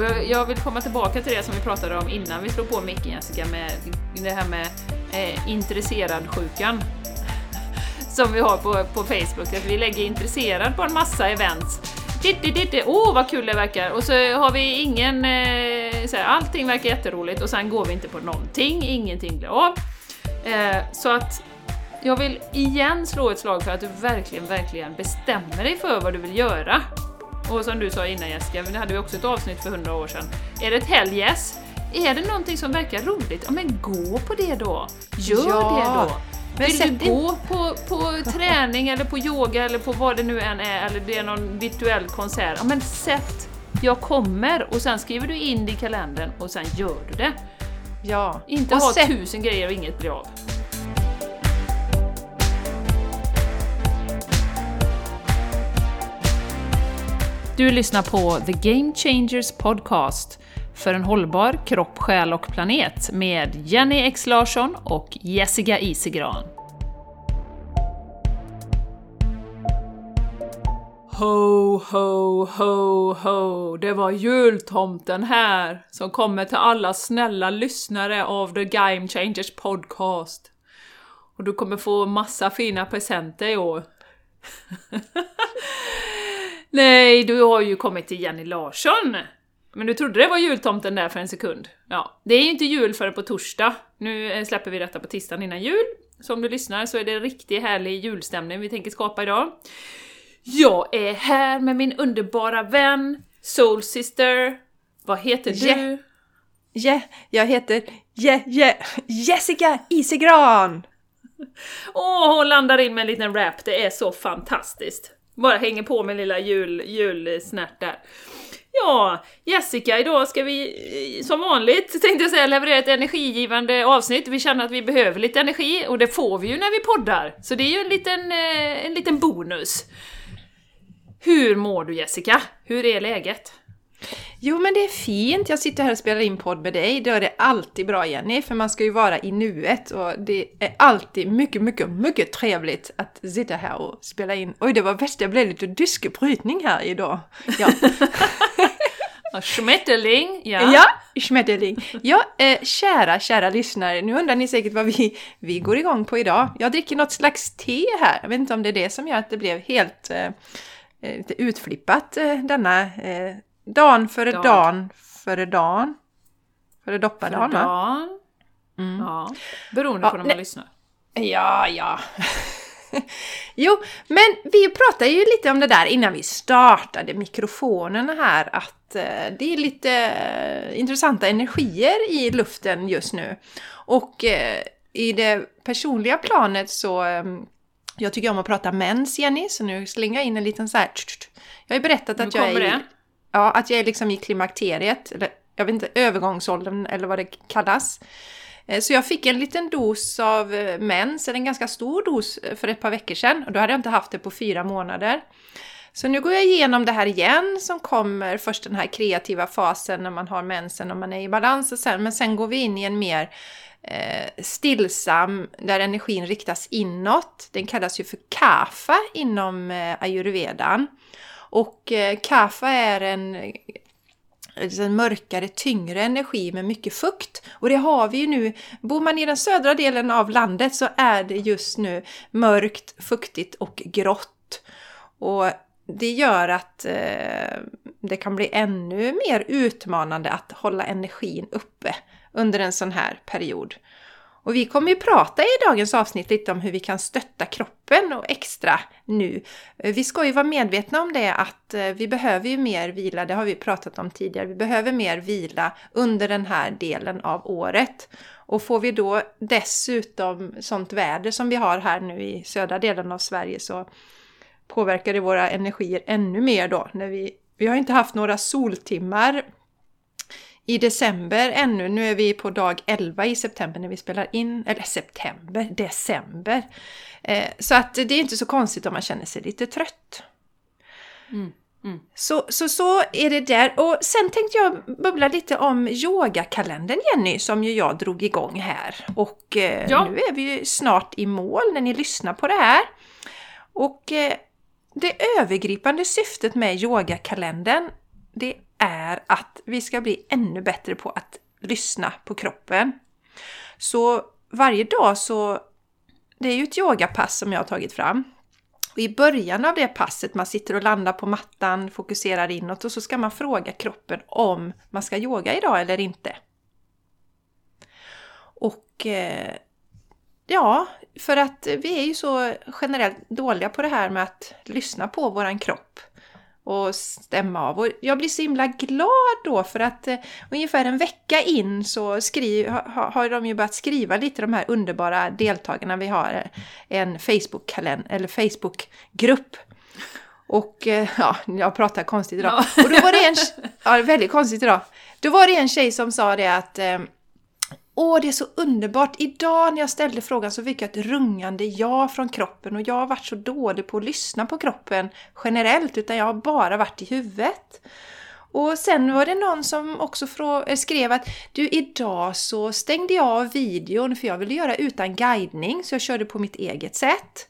Och jag, jag, vill komma tillbaka till det som vi pratade om innan vi slog på micken Jessica, med det här med eh, intresserad-sjukan. som vi har på, på Facebook, att vi lägger intresserad på en massa events. Åh oh, vad kul det verkar! Och så har vi ingen... Eh, så här, allting verkar jätteroligt och sen går vi inte på någonting, ingenting blir av. Eh, så att jag vill igen slå ett slag för att du verkligen, verkligen bestämmer dig för vad du vill göra. Och som du sa innan Jessica, det hade vi också ett avsnitt för hundra år sedan. Är det ett helgäss? Är det någonting som verkar roligt? Ja men gå på det då! Gör ja. det då! Vill du gå på, på träning eller på yoga eller på vad det nu än är, eller det är någon virtuell konsert, ja men sätt jag kommer och sen skriver du in det i kalendern och sen gör du det. Ja. Inte och ha sätt... tusen grejer och inget blir av. Du lyssnar på The Game Changers Podcast för en hållbar kropp, själ och planet med Jenny X Larsson och Jessica Isigran. Ho, ho, ho, ho! Det var jultomten här som kommer till alla snälla lyssnare av The Game Changers Podcast. Och du kommer få massa fina presenter i år. Nej, du har ju kommit till Jenny Larsson! Men du trodde det var jultomten där för en sekund. Ja, det är ju inte jul förrän på torsdag. Nu eh, släpper vi detta på tisdagen innan jul. Så om du lyssnar så är det riktigt härlig julstämning vi tänker skapa idag. Jag är här med min underbara vän, Soul Sister. Vad heter du? Ja, yeah, jag heter yeah, yeah, Jessica Isegran! Åh, oh, hon landar in med en liten rap, det är så fantastiskt. Bara hänger på med lilla jul, julsnärt där. Ja, Jessica, idag ska vi eh, som vanligt, tänkte jag säga, leverera ett energigivande avsnitt. Vi känner att vi behöver lite energi och det får vi ju när vi poddar. Så det är ju en liten, eh, en liten bonus. Hur mår du Jessica? Hur är läget? Jo men det är fint, jag sitter här och spelar in podd med dig. Då är det alltid bra Jenny, för man ska ju vara i nuet och det är alltid mycket, mycket, mycket trevligt att sitta här och spela in. Oj, det var värst, jag blev lite dyskebrytning här idag. Ja. Schmetterling, ja. Ja, schmetterling. Ja, eh, kära, kära lyssnare, nu undrar ni säkert vad vi, vi går igång på idag. Jag dricker något slags te här, jag vet inte om det är det som gör att det blev helt eh, eh lite utflippat eh, denna eh, Dan före Dag. dan före dan. Före doppadan va? Mm. Ja, beroende ja, på när man lyssnar. Ja, ja. jo, men vi pratade ju lite om det där innan vi startade mikrofonerna här, att eh, det är lite eh, intressanta energier i luften just nu. Och eh, i det personliga planet så eh, jag tycker om att prata mens, Jenny, så nu slänger jag in en liten så här... Jag har ju berättat att jag är... Det ja, att jag är liksom i klimakteriet, eller jag vet inte, övergångsåldern eller vad det kallas. Eh, så jag fick en liten dos av eh, mens, eller en ganska stor dos eh, för ett par veckor sedan och då hade jag inte haft det på fyra månader. Så nu går jag igenom det här igen som kommer först den här kreativa fasen när man har mensen och man är i balans och sen, men sen går vi in i en mer eh, stillsam där energin riktas inåt. Den kallas ju för kafa inom eh, ayurvedan. Och eh, kaffe är en, eh, en mörkare, tyngre energi med mycket fukt. Och det har vi ju nu. Bor man i den södra delen av landet så är det just nu mörkt, fuktigt och grått. Och det gör att eh, det kan bli ännu mer utmanande att hålla energin uppe under en sån här period. Och vi kommer ju prata i dagens avsnitt lite om hur vi kan stötta kroppen och extra nu. Eh, vi ska ju vara medvetna om det att eh, vi behöver ju mer vila, det har vi pratat om tidigare. Vi behöver mer vila under den här delen av året. Och får vi då dessutom sånt väder som vi har här nu i södra delen av Sverige så påverkar det våra energier ännu mer då. När vi, vi har inte haft några soltimmar i december ännu, nu är vi på dag 11 i september när vi spelar in, eller september, december. Eh, så att det är inte så konstigt om man känner sig lite trött. Mm. Mm. Så, så, så är det där. Och sen tänkte jag bubbla lite om yogakalendern Jenny, som ju jag drog igång här. Och eh, ja. nu är vi ju snart i mål när ni lyssnar på det här. Och eh, det övergripande syftet med yogakalendern, det är att vi ska bli ännu bättre på att lyssna på kroppen. Så varje dag så, det är ju ett yogapass som jag har tagit fram. Och I början av det passet, man sitter och landar på mattan, fokuserar inåt och så ska man fråga kroppen om man ska yoga idag eller inte. Och eh, ja, för att vi är ju så generellt dåliga på det här med att lyssna på våran kropp och stämma av. Och jag blir så himla glad då för att eh, ungefär en vecka in så skri, ha, har de ju börjat skriva lite de här underbara deltagarna. Vi har eh, en Facebook-kalender eller Facebook-grupp. Och eh, ja, jag pratar konstigt idag. Ja. Och då var det en, ja väldigt konstigt idag. Då var det en tjej som sa det att eh, Åh, det är så underbart! Idag när jag ställde frågan så fick jag ett rungande ja från kroppen och jag har varit så dålig på att lyssna på kroppen generellt utan jag har bara varit i huvudet. Och sen var det någon som också eh, skrev att du idag så stängde jag av videon för jag ville göra utan guidning så jag körde på mitt eget sätt.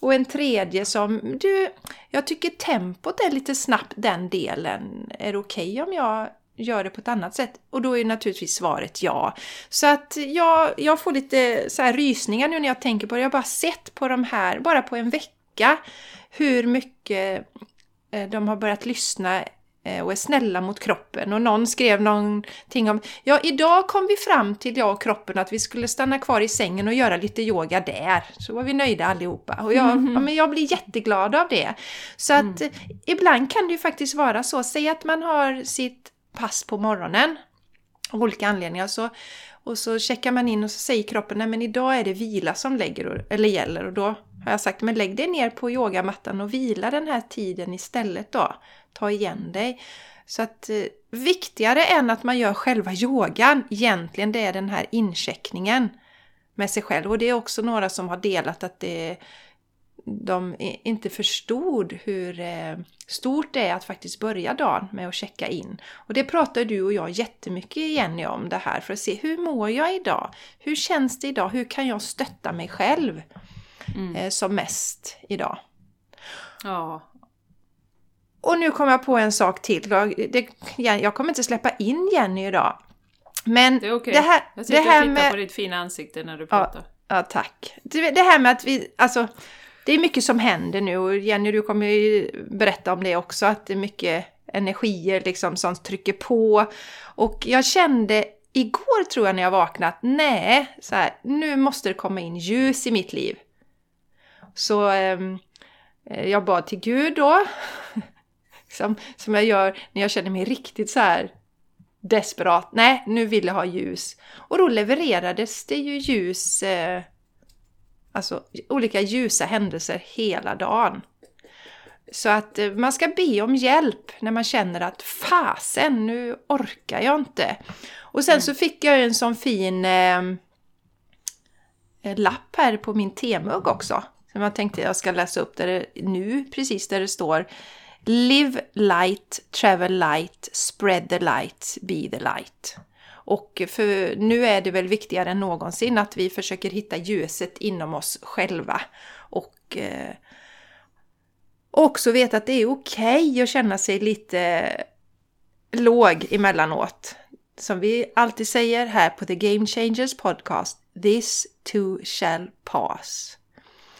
Och en tredje som du, jag tycker tempot är lite snabbt den delen. Är det okej okay om jag gör det på ett annat sätt? Och då är naturligtvis svaret ja. Så att jag, jag får lite så här rysningar nu när jag tänker på det. Jag har bara sett på de här, bara på en vecka, hur mycket eh, de har börjat lyssna eh, och är snälla mot kroppen. Och någon skrev någonting om, ja idag kom vi fram till, jag och kroppen, att vi skulle stanna kvar i sängen och göra lite yoga där. Så var vi nöjda allihopa. Och jag, mm. ja, men jag blir jätteglad av det. Så att mm. ibland kan det ju faktiskt vara så, säg att man har sitt pass på morgonen av olika anledningar. Så, och så checkar man in och så säger kroppen nej men idag är det vila som lägger, eller gäller och då har jag sagt men lägg dig ner på yogamattan och vila den här tiden istället då. Ta igen dig. Så att eh, viktigare än att man gör själva yogan egentligen det är den här incheckningen med sig själv. Och det är också några som har delat att det de inte förstod hur eh, stort det är att faktiskt börja dagen med att checka in. Och det pratar du och jag jättemycket Jenny om det här för att se hur mår jag idag? Hur känns det idag? Hur kan jag stötta mig själv mm. Eh, som mest idag? Ja. Och nu kommer jag på en sak till. Jag kommer inte släppa in Jenny idag. Men det är okej. Okay. Det här, jag sitter det här och tittar med... på ditt fina ansikte när du pratar. Ja, ja tack. Det här med att vi, alltså det är mycket som händer nu och Jenny du kommer ju berätta om det också att det är mycket energier liksom som trycker på. Och jag kände igår tror jag när jag vaknade att nej, så här, nu måste det komma in ljus i mitt liv. Så ehm, eh, jag bad till Gud då, som, som jag gör när jag känner mig riktigt så här desperat. Nej, nu vill jag ha ljus. Och då levererades det ju ljus eh, Alltså olika ljusa händelser hela dagen. Så att eh, man ska be om hjälp när man känner att fasen, nu orkar jag inte. Och sen mm. så fick jag en sån fin eh, eh, lapp här på min temugg också. Som jag tänkte jag ska läsa upp där det, nu, precis där det står Live light, travel light, spread the light, be the light. Och för nu är det väl viktigare än någonsin att vi försöker hitta ljuset inom oss själva. Och eh, också veta att det är okej okay att känna sig lite låg emellanåt. Som vi alltid säger här på The Game Changers Podcast, This too shall pass.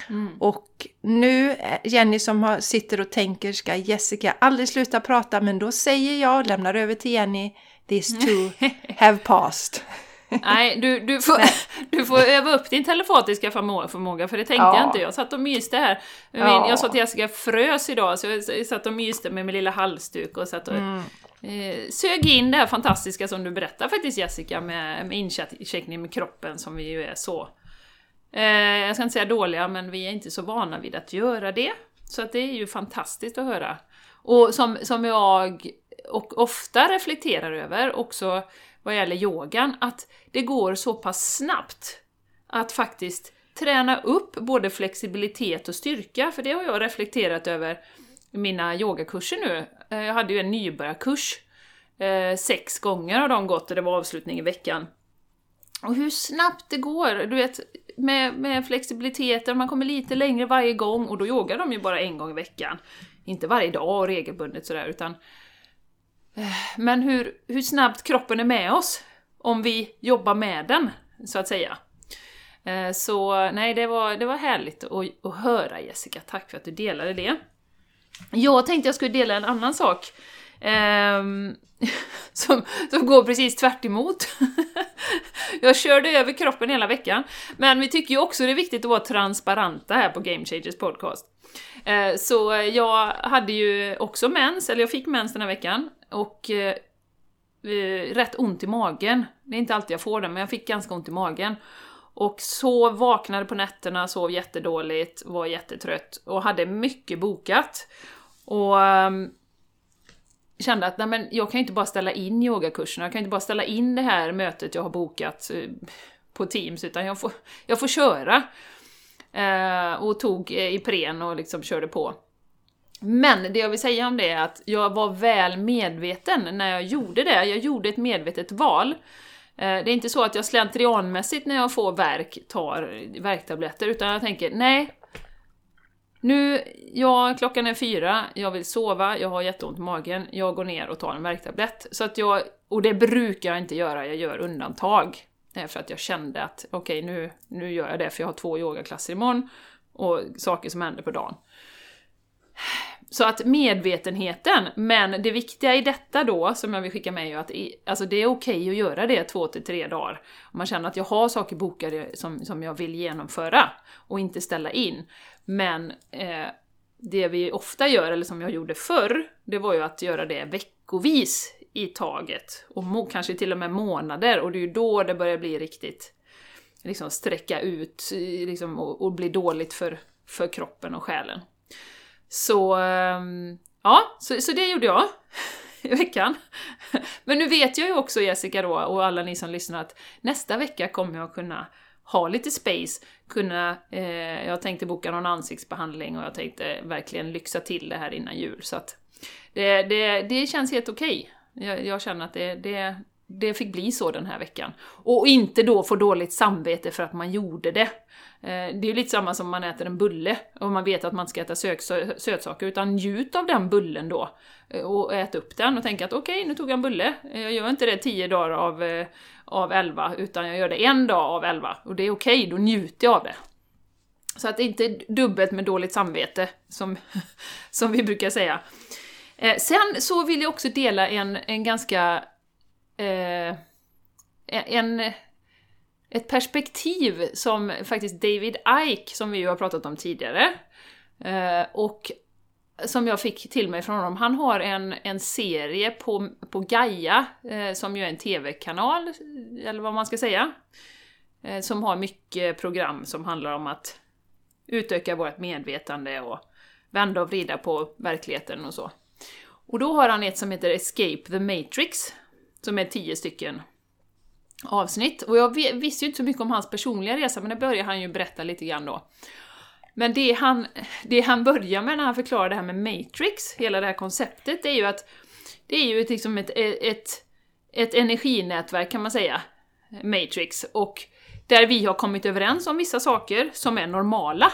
Mm. Och nu, eh, Jenny som sitter och tänker, ska Jessica aldrig sluta prata? Men då säger jag, lämnar över till Jenny, This too have passed. Nej, du, du, får, du får öva upp din telepatiska förmåga, för det tänkte ja. jag inte. Jag satt och myste här. Ja. Jag sa till Jessica, frös idag, så jag satt och myste med min lilla halsduk och satt och mm. eh, sög in det här fantastiska som du berättar faktiskt Jessica, med, med incheckning med kroppen som vi ju är så... Eh, jag ska inte säga dåliga, men vi är inte så vana vid att göra det. Så att det är ju fantastiskt att höra. Och som, som jag och ofta reflekterar över också vad gäller yogan, att det går så pass snabbt att faktiskt träna upp både flexibilitet och styrka, för det har jag reflekterat över i mina yogakurser nu. Eh, jag hade ju en nybörjarkurs, eh, sex gånger har de gått och det var avslutning i veckan. Och hur snabbt det går, du vet, med, med flexibiliteten, man kommer lite längre varje gång och då yogar de ju bara en gång i veckan. Inte varje dag och regelbundet sådär, utan men hur, hur snabbt kroppen är med oss om vi jobbar med den, så att säga. Eh, så nej, det var, det var härligt att, att höra Jessica, tack för att du delade det. Jag tänkte jag skulle dela en annan sak. Eh, som, som går precis tvärt emot. jag körde över kroppen hela veckan. Men vi tycker ju också det är viktigt att vara transparenta här på Game Changers podcast. Eh, så jag hade ju också mens, eller jag fick mens den här veckan, och eh, eh, rätt ont i magen. Det är inte alltid jag får det, men jag fick ganska ont i magen. Och så vaknade på nätterna, sov jättedåligt, var jättetrött och hade mycket bokat. Och ehm, kände att nej men, jag kan ju inte bara ställa in yogakurserna, jag kan inte bara ställa in det här mötet jag har bokat på Teams, utan jag får, jag får köra. Eh, och tog Ipren och liksom körde på. Men det jag vill säga om det är att jag var väl medveten när jag gjorde det. Jag gjorde ett medvetet val. Eh, det är inte så att jag slentrianmässigt när jag får verk tar värktabletter, utan jag tänker nej, nu, ja, klockan är fyra, jag vill sova, jag har jätteont i magen, jag går ner och tar en värktablett. Så att jag, och det brukar jag inte göra, jag gör undantag. Eh, för att jag kände att okej, okay, nu, nu gör jag det för jag har två yogaklasser imorgon och saker som händer på dagen. Så att medvetenheten, men det viktiga i detta då, som jag vill skicka med är att alltså det är okej okay att göra det två till tre dagar. Om man känner att jag har saker bokade som, som jag vill genomföra och inte ställa in. Men eh, det vi ofta gör, eller som jag gjorde förr, det var ju att göra det veckovis i taget. Och kanske till och med månader, och det är ju då det börjar bli riktigt liksom sträcka ut liksom, och, och bli dåligt för, för kroppen och själen. Så, ehm, ja, så, så det gjorde jag i veckan. Men nu vet jag ju också Jessica då, och alla ni som lyssnar, att nästa vecka kommer jag kunna ha lite space, kunna... Eh, jag tänkte boka någon ansiktsbehandling och jag tänkte verkligen lyxa till det här innan jul, så att det, det, det känns helt okej. Okay. Jag, jag, känner att det, det, det fick bli så den här veckan. Och inte då få dåligt samvete för att man gjorde det. Eh, det är ju lite samma som om man äter en bulle och man vet att man ska äta sötsaker, utan njut av den bullen då. Eh, och ät upp den och tänk att okej, okay, nu tog jag en bulle. Eh, jag gör inte det tio dagar av, av 11, utan jag gör det en dag av 11. Och det är okej, okay, då njuter jag av det. Så att det inte är dubbelt med dåligt samvete, som, som vi brukar säga. Eh, sen så vill jag också dela en, en ganska eh, e-, en, ett perspektiv som faktiskt David Ike, som vi ju har pratat om tidigare, eh, och som jag fick till mig från honom. Han har en, en serie på, på Gaia, eh, som ju är en TV-kanal, eller vad man ska säga, eh, som har mycket program som handlar om att utöka vårt medvetande och vända och vrida på verkligheten och så. Och då har han ett som heter Escape the Matrix, som är tio stycken avsnitt. Och jag visste ju inte så mycket om hans personliga resa, men det börjar han ju berätta lite grann då. Men det han, det han börjar med när han förklarar det här med Matrix, hela det här konceptet, det är ju att det är ju ett, liksom ett, ett, ett energinätverk kan man säga, Matrix, och där vi har kommit överens om vissa saker som är normala.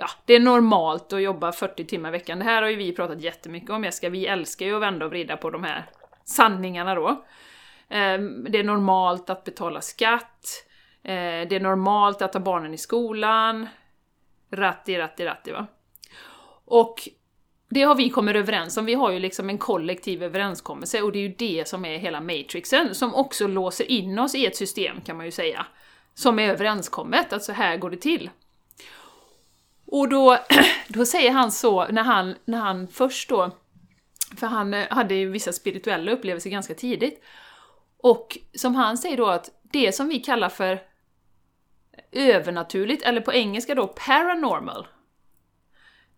Ja, det är normalt att jobba 40 timmar i veckan. Det här har ju vi pratat jättemycket om, Jessica. Vi älskar ju att vända och vrida på de här sanningarna då. Ehm, det är normalt att betala skatt, ehm, det är normalt att ha barnen i skolan, ratti, ratti, ratti va. Och det har vi kommit överens om, vi har ju liksom en kollektiv överenskommelse och det är ju det som är hela matrixen, som också låser in oss i ett system kan man ju säga, som är överenskommet, att så här går det till. Och då, då säger han så, när han, när han först då för han eh, hade ju vissa spirituella upplevelser ganska tidigt. Och som han säger då att det som vi kallar för övernaturligt, eller på engelska då paranormal.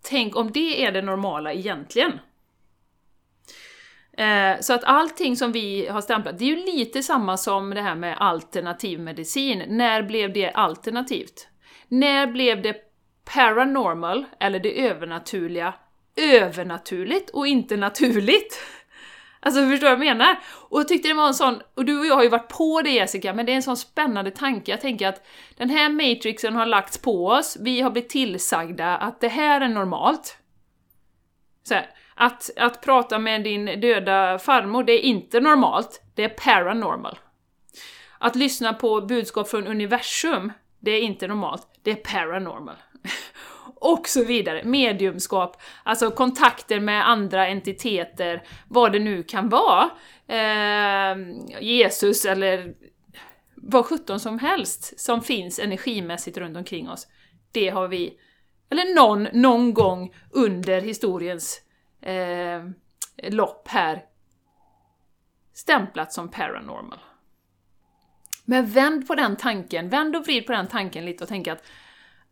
Tänk om det är det normala egentligen. Eh, så att allting som vi har stämplat, det är ju lite samma som det här med alternativ medicin. När blev det alternativt? När blev det paranormal, eller det övernaturliga, övernaturligt och inte naturligt. Alltså förstår du vad jag menar? Och jag tyckte det var en sån, och du och jag har ju varit på det Jessica, men det är en sån spännande tanke. Jag tänker att den här matrixen har lagts på oss, vi har blivit tillsagda att det här är normalt. Så här, Att, att prata med din döda farmor, det är inte normalt, det är paranormal. Att lyssna på budskap från universum, det är inte normalt, det är paranormal. och så vidare. Mediumskap, alltså kontakter med andra entiteter, vad det nu kan vara. Eh, Jesus eller vad sjutton som helst som finns energimässigt runt omkring oss. Det har vi, eller någon, någon gång under historiens eh, lopp här stämplat som paranormal. Men vänd på den tanken, vänd och vrid på den tanken lite och tänk att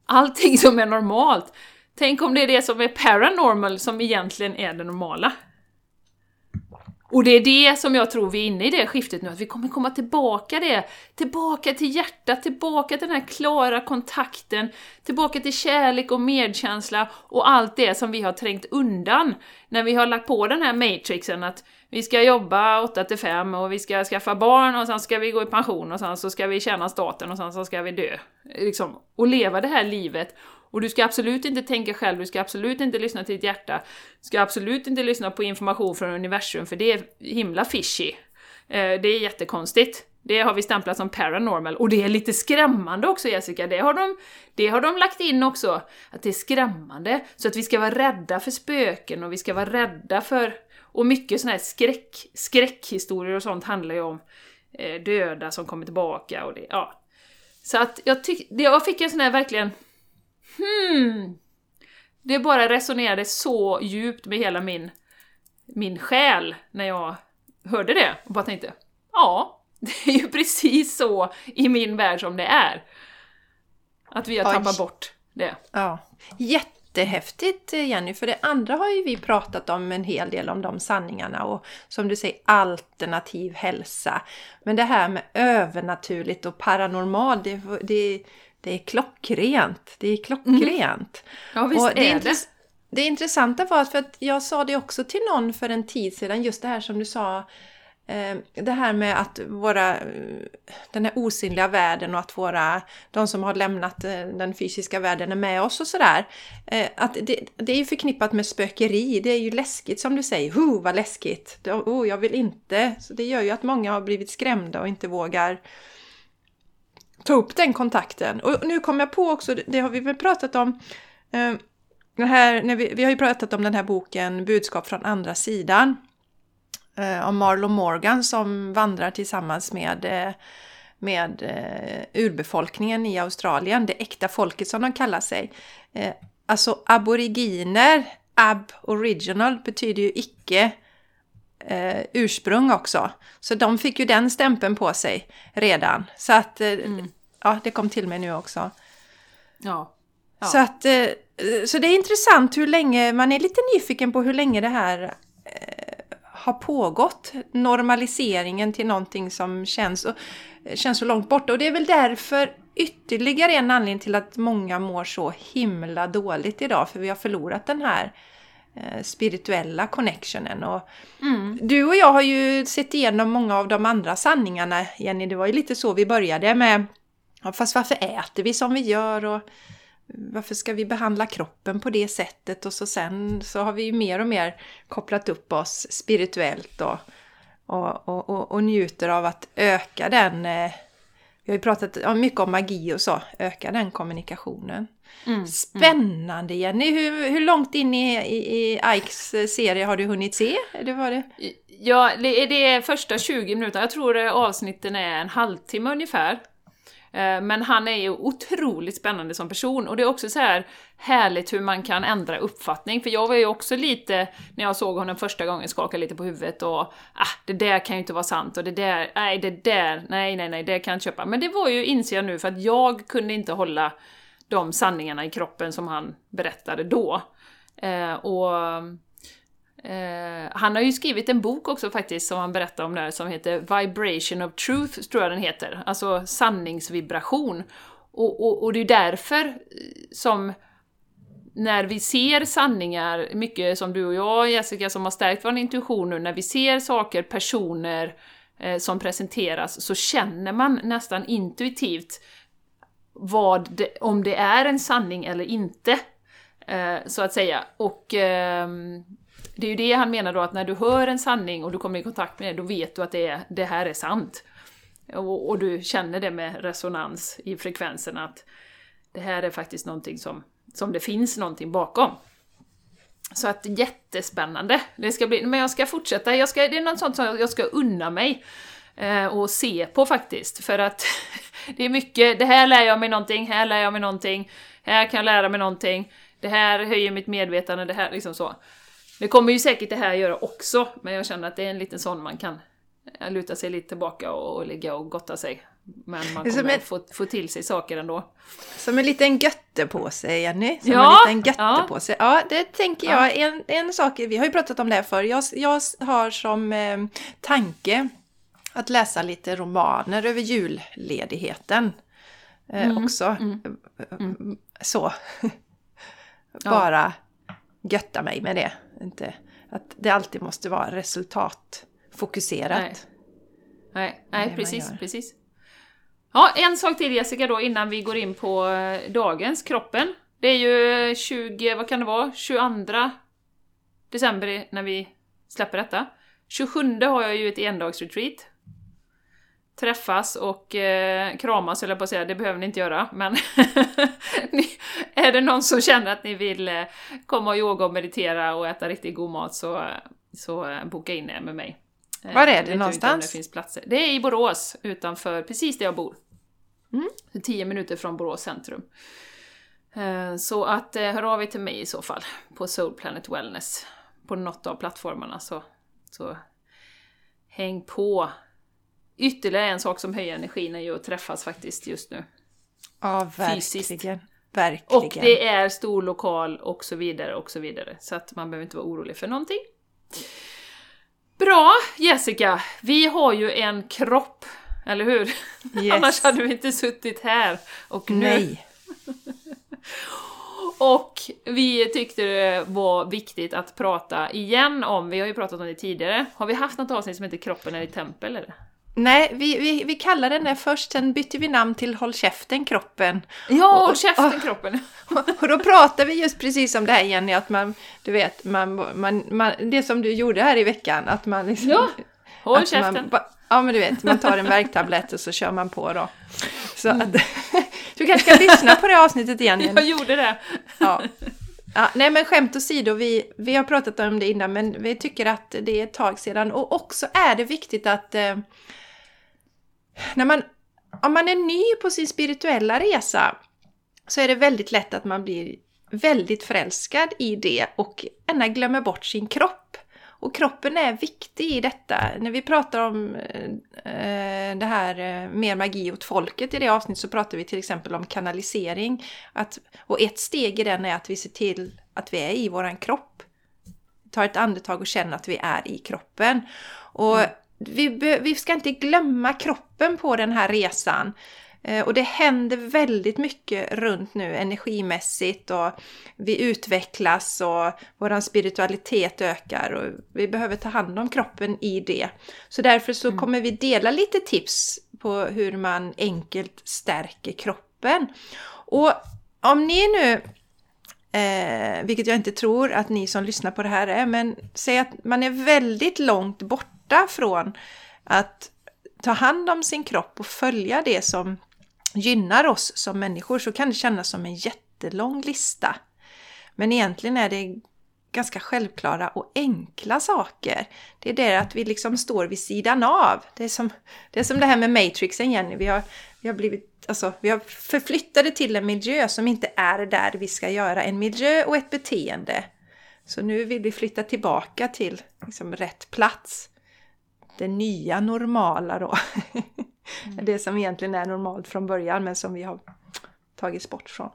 allting som är normalt, tänk om det är det som är paranormal som egentligen är det normala. Och det är det som jag tror vi är inne i det skiftet nu, att vi kommer komma tillbaka det, tillbaka till hjärtat, tillbaka till den här klara kontakten, tillbaka till kärlek och medkänsla och allt det som vi har trängt undan när vi har lagt på den här matrixen att vi ska jobba 8 till 5 och vi ska skaffa barn och sen ska vi gå i pension och sen så ska vi tjäna staten och sen så ska vi dö. Liksom, och leva det här livet och du ska absolut inte tänka själv, du ska absolut inte lyssna till ditt hjärta. Du ska absolut inte lyssna på information från universum, för det är himla fishy. Eh, det är jättekonstigt. Det har vi stämplat som paranormal, och det är lite skrämmande också Jessica, det har de, det har de lagt in också, att det är skrämmande, så att vi ska vara rädda för spöken och vi ska vara rädda för... Och mycket sådana här skräck, skräckhistorier och sånt handlar ju om eh, döda som kommer tillbaka och det, ja. Så att jag tyckte, jag fick en sån här verkligen hmm. Det bara resonerade så djupt med hela min, min själ när jag hörde det och bara tänkte ja, det är ju precis så i min värld som det är. Att vi har tappat bort det. Ja. Jättehäftigt Jenny, för det andra har ju vi pratat om en hel del om de sanningarna och som du säger alternativ hälsa. Men det här med övernaturligt och paranormal, det, det det är klockrent. Det är klockrent. Mm. Ja, visst och det är det. Det intressanta var att, för att jag sa det också till någon för en tid sedan, just det här som du sa, eh, Eh, det här med att våra, den här osynliga världen och att våra, de som har lämnat eh, den fysiska världen är med oss och sådär. Eh, att det, det är ju förknippat med spökeri, det är ju läskigt som du säger, huh vad läskigt, oh, jag vill inte. Så det gör ju att många har blivit skrämda och inte vågar ta upp den kontakten. Och nu kom jag på också, det har vi väl pratat om, den här, när vi, vi har ju pratat om den här boken Budskap från andra sidan. Eh, om Marlon Morgan som vandrar tillsammans med, eh, med eh, urbefolkningen i Australien, det äkta folket som de kallar sig. Eh, alltså aboriginer, ab original betyder ju icke eh, ursprung också. Så de fick ju den stämpeln på sig redan. Så att mm. ja, det kom till mig nu också. Ja. ja. Så att så det är intressant hur länge, man är lite nyfiken på hur länge det här har pågått. Normaliseringen till någonting som känns, och, känns så långt borta. Och det är väl därför ytterligare en anledning till att många mår så himla dåligt idag. För vi har förlorat den här Eh, spirituella connectionen. Och mm. Du och jag har ju sett igenom många av de andra sanningarna, Jenny. Det var ju lite så vi började med ja, fast varför äter vi som vi gör och varför ska vi behandla kroppen på det sättet? Och så sen så har vi ju mer och mer kopplat upp oss spirituellt och, och, och, och, njuter av att öka den eh, vi har ju pratat mycket om magi och så, öka den kommunikationen. Mm, Spännande Jenny! Hur, hur långt in i, i, i Ikes serie har du hunnit se? Eller var det? Ja, det är, det är första 20 minuterna. Jag tror avsnitten är en halvtimme ungefär. Eh, men han är ju otroligt spännande som person och det är också så här härligt hur man kan ändra uppfattning. För jag var ju också lite, när jag såg honom första gången, skaka lite på huvudet och ah, det där kan ju inte vara sant och det där, nej det där, nej nej nej, det kan jag inte köpa. Men det var ju, inser jag nu, för att jag kunde inte hålla de sanningarna i kroppen som han berättade då. Eh, och Eh, han har ju skrivit en bok också faktiskt som han berättar om där som heter Vibration of Truth, tror jag den heter. Alltså sanningsvibration. Och, och, och det är därför eh, som när vi ser sanningar, mycket som du och jag Jessica som har stärkt vår intuition nu, när vi ser saker, personer eh, som presenteras så känner man nästan intuitivt vad det, om det är en sanning eller inte. Eh, så att säga. Och eh, det är ju det han menar då, att när du hör en sanning och du kommer i kontakt med det, då vet du att det, är, det här är sant. Och, och du känner det med resonans i frekvensen att det här är faktiskt någonting som, som det finns någonting bakom. Så att jättespännande! Det ska bli, men jag ska fortsätta, jag ska, det är något sånt som jag ska unna mig eh, och se på faktiskt, för att det är mycket, det här lär jag mig någonting, här lär jag mig någonting, här kan jag lära mig någonting, det här höjer mitt medvetande, det här liksom så. Det kommer ju säkert det här göra också, men jag känner att det är en liten sån man kan luta sig lite tillbaka och ligga och gotta sig. Men man kommer ett, få, få till sig saker ändå. Som en liten göttepåse, Jenny. Som ja, en liten göttepåse. Ja. ja, det tänker jag. Ja. En, en sak, vi har ju pratat om det här förr. Jag, jag har som eh, tanke att läsa lite romaner över julledigheten. Eh, mm. Också. Mm. Mm. Så. Bara götta mig med det. Inte, att det alltid måste vara resultatfokuserat. Nej, nej, nej precis, precis. Ja, en sak till Jessica då innan vi går in på eh, dagens, kroppen. Det är ju 20, vad kan det vara, 22 december när vi släpper detta. 27 har jag ju ett endagsretreat. Träffas och eh, kramas jag på att säga, det behöver ni inte göra, men är det någon som känner att ni vill eh, komma och yoga och meditera och äta riktigt god mat så, så eh, boka in er med mig. Eh, Var är det någonstans? Det finns platser. Det är i Borås, utanför precis där jag bor. Mm. 10 minuter från Borås centrum. Eh, så att eh, hör av er till mig i så fall, på Soul Planet Wellness. På något av plattformarna så, så häng på. Ytterligare en sak som höjer energin är ju att träffas faktiskt just nu. Ja, verkligen. Fysiskt. Verkligen. Och det är stor lokal och så vidare och så vidare. Så att man behöver inte vara orolig för någonting. Bra Jessica! Vi har ju en kropp, eller hur? Yes. Annars hade vi inte suttit här och nu. Nej. och vi tyckte det var viktigt att prata igen om, vi har ju pratat om det tidigare, har vi haft något avsnitt som heter Kroppen är i tempel eller? Nej, vi, vi, vi kallade den det först, sen bytte vi namn till Håll käften kroppen. Ja, Håll käften och, kroppen! Och, och, då pratade vi just precis om det här Jenny, att man, du vet, man, man, man, det som du gjorde här i veckan, att man liksom... Ja, håll käften! Man, ja, men du vet, man tar en värktablett och så kör man på då. Så att, du kanske ska lyssna på det avsnittet igen Jenny. Jag gjorde det! Ja. Ja, nej men skämt åsido, vi, vi har pratat om det innan men vi tycker att det är ett tag sedan och också är det viktigt att eh, när man, om man är ny på sin spirituella resa så är det väldigt lätt att man blir väldigt förälskad i det och gärna glömmer bort sin kropp. Och kroppen är viktig i detta. När vi pratar om eh, det här eh, mer magi åt folket i det avsnittet så pratar vi till exempel om kanalisering. Att, och ett steg i den är att vi ser till att vi är i våran kropp. Tar ett andetag och känner att vi är i kroppen. Och mm vi, vi ska inte glömma kroppen på den här resan. Eh, och det händer väldigt mycket runt nu energimässigt och vi utvecklas och vår spiritualitet ökar och vi behöver ta hand om kroppen i det. Så därför så mm. kommer vi dela lite tips på hur man enkelt stärker kroppen. Och om ni nu Eh, vilket jag inte tror att ni som lyssnar på det här är, men säg att man är väldigt långt bort borta från att ta hand om sin kropp och följa det som gynnar oss som människor så kan det kännas som en jättelång lista. Men egentligen är det ganska självklara och enkla saker. Det är det att vi liksom står vid sidan av. Det är som det, är som det här med Matrixen Jenny. Vi har, vi har blivit, alltså, vi har förflyttade till en miljö som inte är där vi ska göra. En miljö och ett beteende. Så nu vill vi flytta tillbaka till liksom, rätt plats det nya normala då. Mm. det som egentligen är normalt från början men som vi har tagits bort från.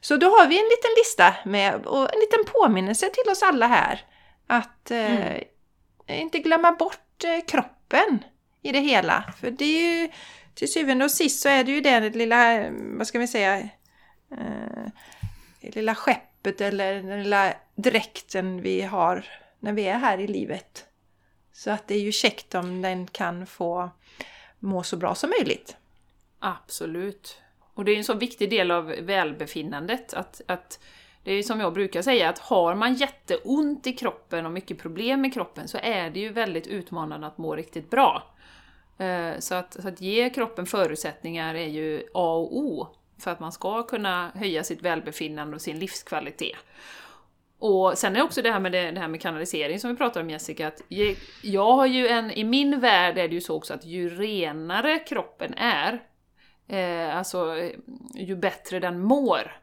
Så då har vi en liten lista med och en liten påminnelse till oss alla här. Att eh, mm. inte glömma bort eh, kroppen i det hela. För det är ju till syvende och sist så är det ju det lilla, vad ska vi säga, eh, det lilla skeppet eller den lilla dräkten vi har när vi är här i livet. Så att det är ju käckt om den kan få må så bra som möjligt. Absolut. Och det är en så viktig del av välbefinnandet att, att Det är ju som jag brukar säga, att har man jätteont i kroppen och mycket problem med kroppen så är det ju väldigt utmanande att må riktigt bra. Eh, så att, så att ge kroppen förutsättningar är ju A och O för att man ska kunna höja sitt välbefinnande och sin livskvalitet. Och sen är också det här med, det, det, här med kanalisering som vi pratade om Jessica, att jag har ju en, i min värld är det ju så också att ju renare kroppen är, eh, alltså eh, ju bättre den mår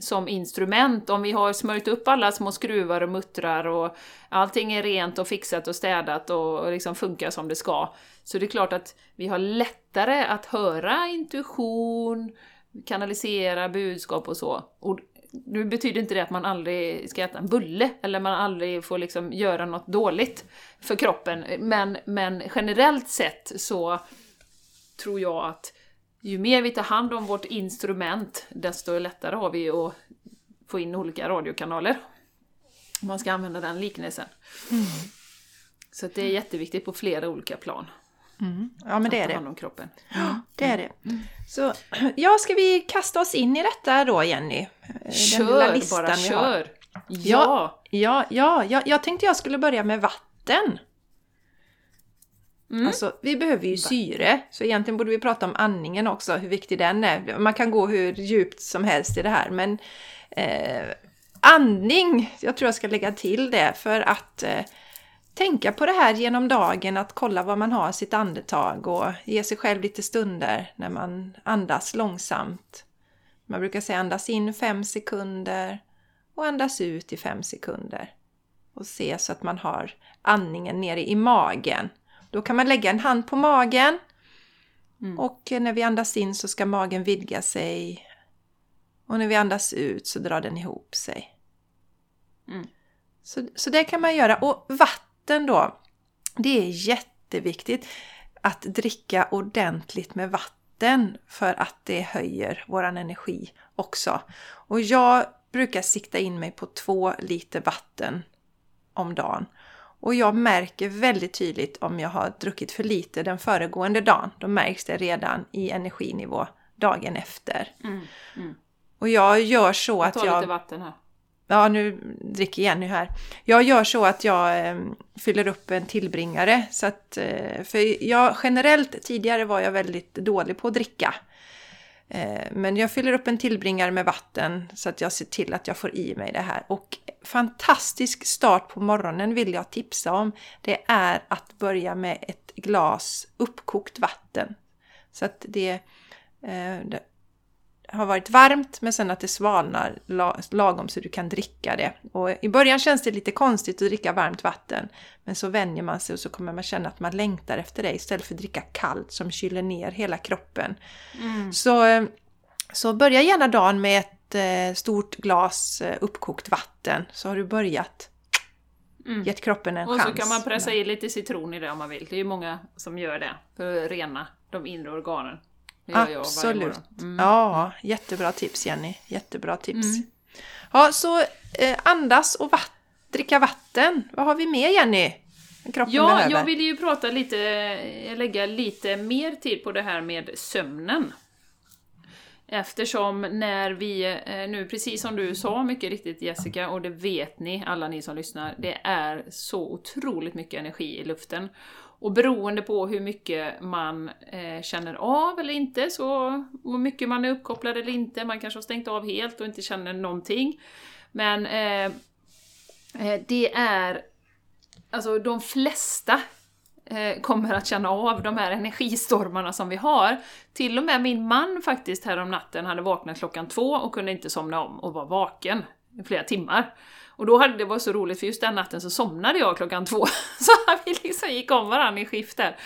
som instrument. Om vi har smörjt upp alla små skruvar och muttrar och allting är rent och fixat och städat och liksom funkar som det ska, så det är klart att vi har lättare att höra intuition, kanalisera budskap och så. Och nu betyder inte det att man aldrig ska äta en bulle, eller man aldrig får liksom göra något dåligt för kroppen, men, men generellt sett så tror jag att ju mer vi tar hand om vårt instrument, desto lättare har vi att få in olika radiokanaler. Om man ska använda den liknelsen. Mm. Så det är jätteviktigt på flera olika plan. Mm. Ja men det är det. Om kroppen. Ja, det är det. Mm. Så ja, ska vi kasta oss in i detta då Jenny? Kör, bara kör! Ja! Ja, ja, ja, jag tänkte jag skulle börja med vatten. Mm. Alltså, vi behöver ju syre, så egentligen borde vi prata om andningen också, hur viktig den är. Man kan gå hur djupt som helst i det här, men eh, andning, jag tror jag ska lägga till det för att eh, tänka på det här genom dagen, att kolla vad man har sitt andetag och ge sig själv lite stunder när man andas långsamt. Man brukar säga andas in fem sekunder och andas ut i fem sekunder. Och se så att man har andningen nere i magen. Då kan man lägga en hand på magen mm. och när vi andas in så ska magen vidga sig. Och när vi andas ut så drar den ihop sig. Mm. Så, så det kan man göra. Och vatten vatten då, det är jätteviktigt att dricka ordentligt med vatten för att det höjer våran energi också. Och jag brukar sikta in mig på två liter vatten om dagen. Och jag märker väldigt tydligt om jag har druckit för lite den föregående dagen. Då märks det redan i energinivå dagen efter. Mm, mm. Och jag gör så att jag... Ta lite vatten här. Ja, nu dricker Jenny här. Jag gör så att jag eh, fyller upp en tillbringare. Så att, eh, för jag generellt, tidigare var jag väldigt dålig på att dricka. Eh, men jag fyller upp en tillbringare med vatten så att jag ser till att jag får i mig det här. Och fantastisk start på morgonen vill jag tipsa om. Det är att börja med ett glas uppkokt vatten. Så att det, eh, det har varit varmt men sen att det svalnar lagom så du kan dricka det. Och I början känns det lite konstigt att dricka varmt vatten men så vänjer man sig och så kommer man känna att man längtar efter det istället för att dricka kallt som kyler ner hela kroppen. Mm. Så, så börja gärna dagen med ett eh, stort glas eh, uppkokt vatten så har du börjat Mm. Gett kroppen en och chans. Och så kan man pressa i lite citron i det om man vill. Det är ju många som gör det för att rena de inre organen. Absolut. Mm. Ja, jättebra tips Jenny. Jättebra tips. Mm. Ja, så eh, andas och vatt dricka vatten. Vad har vi mer Jenny? Kroppen ja, behöver. jag ville ju prata lite, lägga lite mer tid på det här med sömnen. Eftersom när vi eh, nu, precis som du sa mycket riktigt Jessica, och det vet ni alla ni som lyssnar, det är så otroligt mycket energi i luften. Och beroende på hur mycket man eh, känner av eller inte, så hur mycket man är uppkopplad eller inte, man kanske har stängt av helt och inte känner någonting. Men eh, eh, det är, alltså de flesta eh, kommer att känna av de här energistormarna som vi har. Till och med min man faktiskt här om natten hade vaknat klockan två och kunde inte somna om och var vaken i flera timmar. Och då hade det varit så roligt för just den natten så somnade jag klockan två. Så vi liksom gick om varandra i skifter.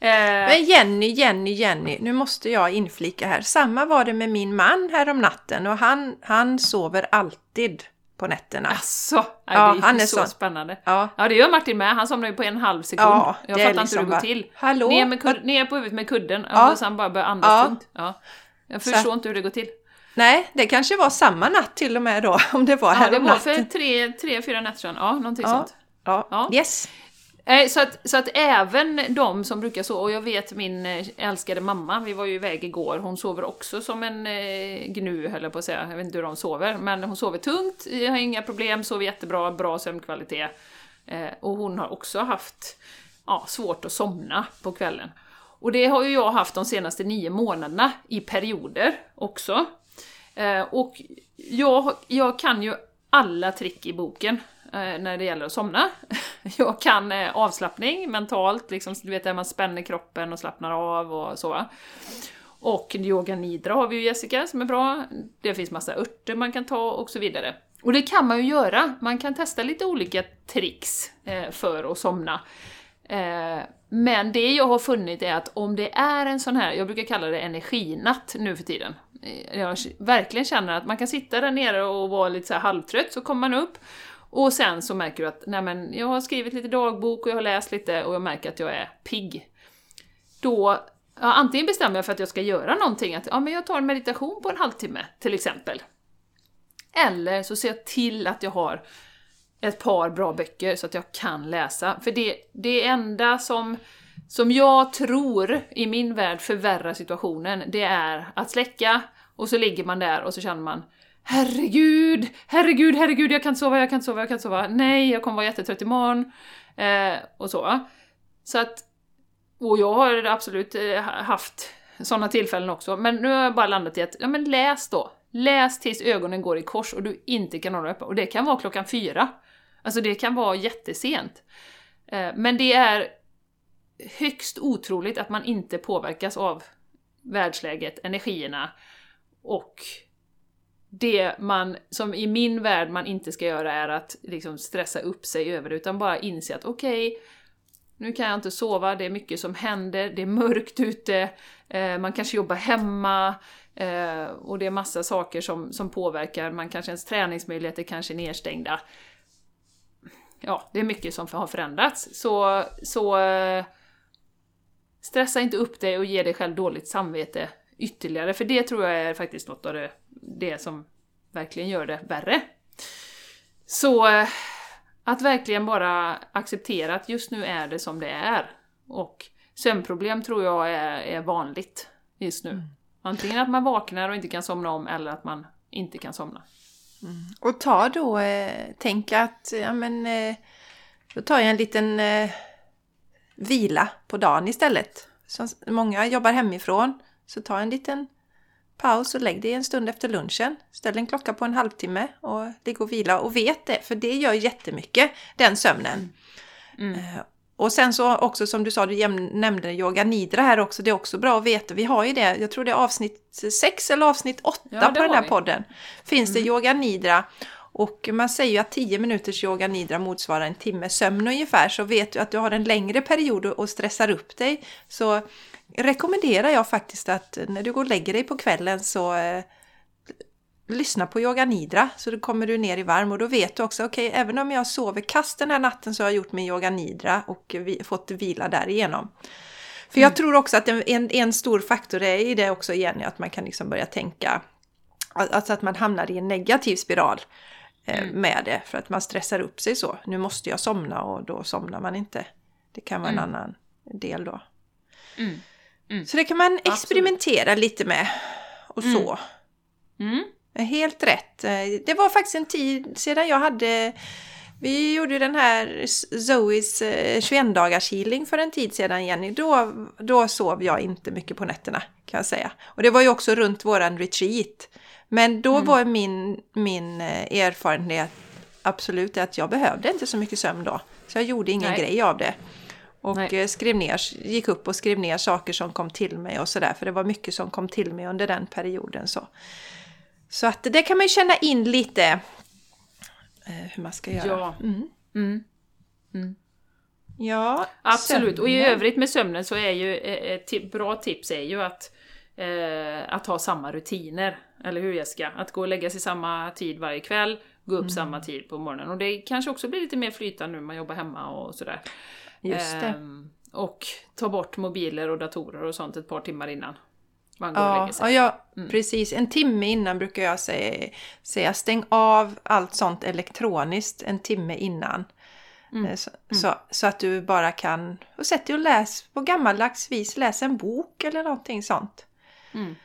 Eh, Men Jenny, Jenny, Jenny, nu måste jag inflika här. Samma var det med min man här om natten och han, han sover alltid på nätterna. Asså, ja, det är han är så, så spännande. Ja. ja, det gör Martin med. Han somnar ju på en halv sekund. Ja, jag fattar liksom inte hur det går till. Hallå? Ner, med ner på huvudet med kudden ja. och sen bara börjar andas ja. tungt. Ja. Jag förstår så. inte hur det går till. Nej, det kanske var samma natt till och med då, om det var här Ja, det var för tre, tre, fyra nätter sedan. Ja, någonting ja. sånt. Ja. ja. Yes. Eh, Så att, så att även de som brukar sova, och jag vet min eh, älskade mamma, vi var ju iväg igår, hon sover också som en eh, gnu höll jag på att säga, jag vet inte hur de sover, men hon sover tungt, jag har inga problem, sover jättebra, bra sömnkvalitet. Och hon har också haft ja, svårt att somna på kvällen. Och det har ju jag haft de senaste nio månaderna i perioder också. Eh, och jag, jag kan ju alla trick i boken eh, när det gäller att somna. Jag kan eh, avslappning mentalt, liksom, du vet där man spänner kroppen och slappnar av och så. Och yoga nidra har vi ju Jessica som är bra. Det finns massa örter man kan ta och så vidare. Och det kan man ju göra. Man kan testa lite olika tricks för att somna. Men det jag har funnit är att om det är en sån här, jag brukar kalla det energinatt nu för tiden. Eh, jag verkligen känner att man kan sitta där nere och vara lite så här halvtrött, så kommer man upp. Och sen så märker du att nej men, jag har skrivit lite dagbok och jag har läst lite och jag märker att jag är pigg. Då, ja, antingen bestämmer jag för att jag ska göra någonting, att ja, men jag tar en meditation på en halvtimme till exempel. Eller så ser jag till att jag har ett par bra böcker så att jag kan läsa. För det, det enda som, som jag tror i min värld förvärrar situationen, det är att släcka och så ligger man där och så känner man Herregud, herregud, herregud, jag kan inte sova, jag kan inte sova, jag kan inte sova. Nej, jag kommer vara jättetrött imorgon. Eh, och så. Så att, och jag har absolut eh, haft sådana tillfällen också, men nu har jag bara landat i att, ja men läs då. Läs tills ögonen går i kors och du inte kan hålla uppe. Och det kan vara klockan fyra. Alltså det kan vara jättesent. Eh, men det är högst otroligt att man inte påverkas av världsläget, energierna och det man, som i min värld man inte ska göra är att liksom stressa upp sig över det, utan bara inse att okej, nu kan jag inte sova, det är mycket som händer, det är mörkt ute, eh, man kanske jobbar hemma, eh, och det är massa saker som, som påverkar, man kanske ens träningsmöjligheter kanske är nedstängda. Ja, det är mycket som har förändrats. Så, så eh, stressa inte upp dig och ge dig själv dåligt samvete ytterligare, för det tror jag är faktiskt något av det, det som verkligen gör det värre. Så eh, att verkligen bara acceptera att just nu är det som det är. Och sömnproblem tror jag är, är vanligt just nu. Antingen att man vaknar och inte kan somna om, eller att man inte kan somna. Och ta då, eh, tänk att, ja men, eh, då tar jag en liten eh, vila på dagen istället. Som många jobbar hemifrån, så ta en liten paus och lägg dig en stund efter lunchen. Ställ en klocka på en halvtimme och ligg och vila och vet det, för det gör jättemycket, den sömnen. Eh, Och sen så också som du sa, du nämnde yoga nidra här också, det är också bra att veta. Vi har ju det, jag tror det är avsnitt 6 eller avsnitt 8 Ja, på den här vi. podden. Finns det yoga nidra. Och man säger ju att 10 minuters yoga nidra motsvarar en timme sömn ungefär. Så vet du att du har en längre period och stressar upp dig. Så rekommenderar jag faktiskt att när du går och lägger dig på kvällen så eh, lyssna på yoga nidra så då kommer du ner i varm och då vet du också okej även om jag sover kast den här natten så har jag gjort min yoga nidra och vi, fått vila därigenom. För jag tror också att en, en, stor faktor är i det också Jenny att man kan liksom börja tänka Alltså att man hamnar i en negativ spiral eh, med det för att man stressar upp sig så. Nu måste jag somna och då somnar man inte. Det kan vara en annan del då. Mm. Mm. Så det kan man experimentera lite med och så. Mm. Helt rätt. Eh, Det var faktiskt en tid sedan jag hade vi gjorde den här Zoes 21 dagars healing för en tid sedan Jenny. Då, då sov jag inte mycket på nätterna kan jag säga. Och det var ju också runt våran retreat. Men då var min, min eh, erfarenhet absolut att jag behövde inte så mycket sömn då. Så jag gjorde ingen Nej. grej av det. Och Nej. eh, skrev ner, gick upp och skrev ner saker som kom till mig och sådär. För det var mycket som kom till mig under den perioden. Så, så att det kan man ju känna in lite eh, hur man ska göra. Ja. Mm. Mm. Ja, Absolut, och i sömnen. övrigt med sömnen så är ju eh, ett ti- bra tips är ju att, eh, att ha samma rutiner. Eller hur Jessica? Att gå och lägga sig samma tid varje kväll, gå upp samma tid på morgonen. Och det kanske också blir lite mer flytande nu när man jobbar hemma och sådär. Just det. Ehm, och ta bort mobiler och datorer och sånt ett par timmar innan man går och Ja, lägger ja, sig. ja Mm. precis. En timme innan brukar jag säga, säga stäng av allt sånt elektroniskt en timme innan. Eh, Så, så, så att du bara kan... Och sätt dig och läs på gammaldags vis. Läs en bok eller någonting sånt. Mm.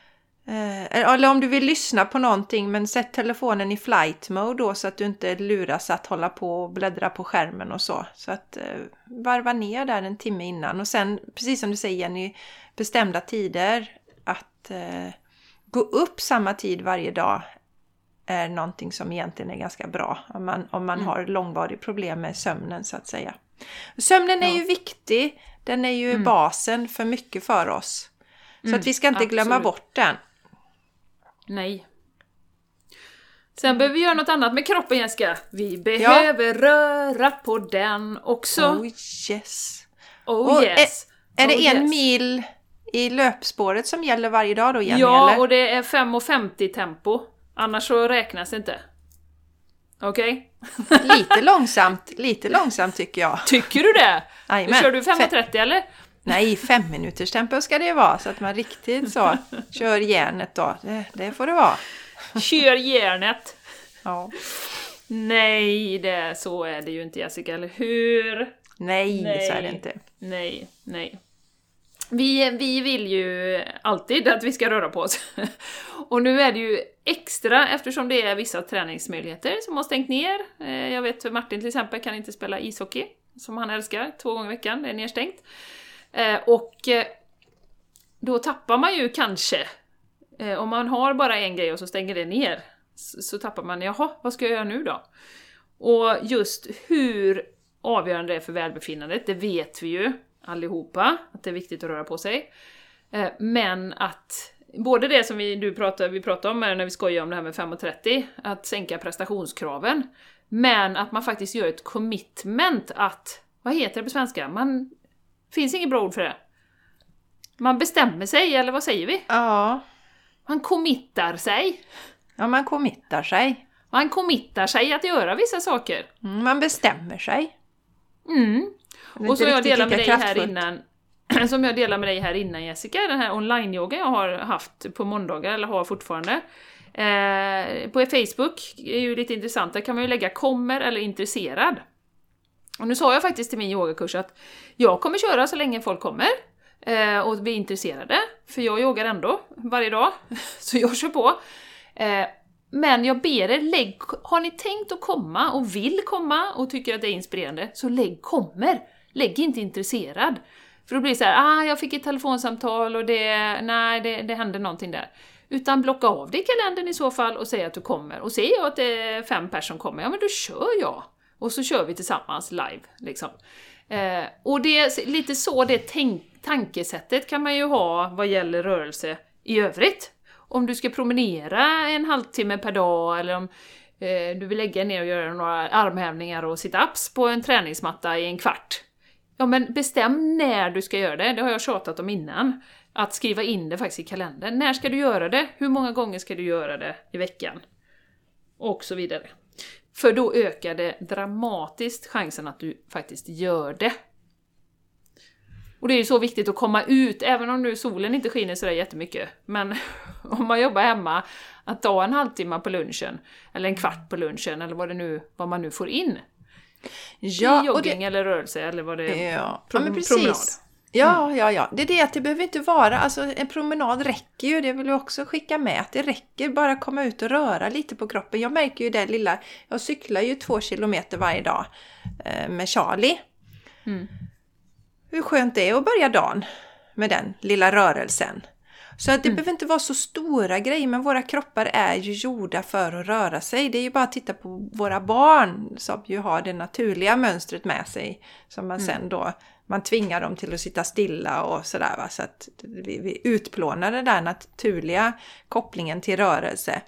Eh, eller om du vill lyssna på någonting men sätt telefonen i flight mode då så att du inte luras att hålla på och bläddra på skärmen och så. Så att eh, varva ner där en timme innan och sen precis som du säger Jenny, bestämda tider att eh, gå upp samma tid varje dag är någonting som egentligen är ganska bra om man, om man har långvarig problem med sömnen så att säga. Sömnen är Ja. ju viktig, den är ju basen för mycket för oss. Så Mm, att vi ska inte glömma absolut. bort den. Nej. Sen behöver vi göra något annat med kroppen Jessica. Vi behöver röra på den också. Oh yes! Oh, Och yes! Är det Oh, en yes. mil i löpspåret som gäller varje dag då Jenny? Ja, eller? och det är 5.50 tempo. Annars så räknas det inte. Okej? Lite långsamt, lite långsamt tycker jag. Tycker du det? Jajamän. Kör du Fe- 5.30 eller? Nej, fem minuters tempo ska det vara så att man riktigt så kör järnet då. Det, det får det vara. Kör järnet! Ja. Nej, det, så är det ju inte Jessica, eller hur? Nej, Nej. så är det inte. Nej, nej. Vi, vi vill ju alltid att vi ska röra på oss. Och nu är det ju extra eftersom det är vissa träningsmöjligheter som har stängt ner. Eh, jag vet Martin till exempel kan inte spela ishockey, som han älskar, två gånger i veckan, det är nedstängt. Eh, och eh, då tappar man ju kanske, om man har bara en grej och så stänger det ner, så tappar man, jaha, vad ska jag göra nu då? Och just hur avgörande det är för välbefinnandet, det vet vi ju allihopa, att det är viktigt att röra på sig. Eh, Men att både det som vi, du pratade, vi pratade om när vi skojade om det här med 5.30, att sänka prestationskraven, men att man faktiskt gör ett commitment att, vad heter det på svenska? Man, finns inget bra ord för det. Man bestämmer sig, eller vad säger vi? Ja, Man committar sig. ja man committar sig. Man committar sig att göra vissa saker. Mm, Man bestämmer sig. Mm. Och som jag delade med dig här kraftfullt. innan, som jag delade med dig här innan Jessica, den här online-yoga jag har haft på måndagar, eller har fortfarande. Eh, på Facebook är ju lite intressant, där kan man ju lägga kommer eller intresserad. Och nu sa jag faktiskt till min yogakurs att jag kommer köra så länge folk kommer eh, och blir intresserade, för jag yogar ändå varje dag, så jag kör på. Eh, men jag ber er, lägg, har ni tänkt att komma och vill komma och tycker att det är inspirerande, så lägg kommer! Lägg inte intresserad. För då blir det så här, ah, jag fick ett telefonsamtal och det, nej, det, det hände någonting där. Utan blocka av det i kalendern i så fall och säg att du kommer. Och ser jag att det är fem personer som kommer, ja men då kör jag! Och så kör vi tillsammans live, liksom. Eh, och det är lite så det tänk, tankesättet kan man ju ha vad gäller rörelse i övrigt. Om du ska promenera en halvtimme per dag eller om eh, du vill lägga ner och göra några armhävningar och sit-ups på en träningsmatta i en kvart. Ja men bestäm när du ska göra det, det har jag tjatat om innan. Att skriva in det faktiskt i kalendern. När ska du göra det? Hur många gånger ska du göra det i veckan? Och så vidare. För då ökar det dramatiskt chansen att du faktiskt gör det. Och det är ju så viktigt att komma ut, även om nu solen inte skiner sådär jättemycket. Men om man jobbar hemma, att ta en halvtimme på lunchen, eller en kvart på lunchen, eller vad, det nu, vad man nu får in. Ja, I jogging det, eller rörelse, eller vad det är. ja, Prom- ja men promenad. precis. Ja, ja, ja. Det är det att det behöver inte vara, alltså en promenad räcker ju, det vill jag också skicka med, att det räcker bara att komma ut och röra lite på kroppen. Jag märker ju det lilla, jag cyklar ju två kilometer varje dag eh, med Charlie. Mm. Hur skönt det är att börja dagen med den lilla rörelsen. Så Mm. att det behöver inte vara så stora grejer, men våra kroppar är ju gjorda för att röra sig. Det är ju bara att titta på våra barn som ju har det naturliga mönstret med sig. Som Mm. man sen då, man tvingar dem till att sitta stilla och sådär. Va? Så att vi, vi utplånar den där naturliga kopplingen till rörelse.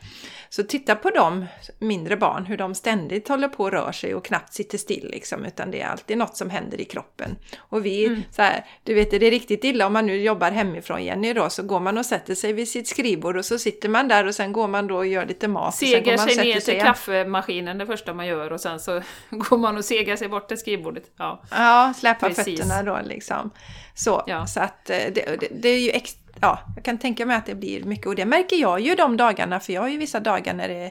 Så titta på de mindre barn, hur de ständigt håller på och rör sig och knappt sitter still liksom, utan det är alltid något som händer i kroppen. Och vi, Mm. så här, du vet, det är riktigt illa om man nu jobbar hemifrån Jenny då, så går man och sätter sig vid sitt skrivbord och så sitter man där och sen går man då och gör lite mat. och sen går Segar man och sig ner till kaffemaskinen det första man gör och sen så går man och segar sig bort till skrivbordet. Ja. Ja, släppa Precis. Fötterna då liksom. Så, Ja. så att eh, det, det, det är ju ex, ja, jag kan tänka mig att det blir mycket och det märker jag ju de dagarna för jag har ju vissa dagar när det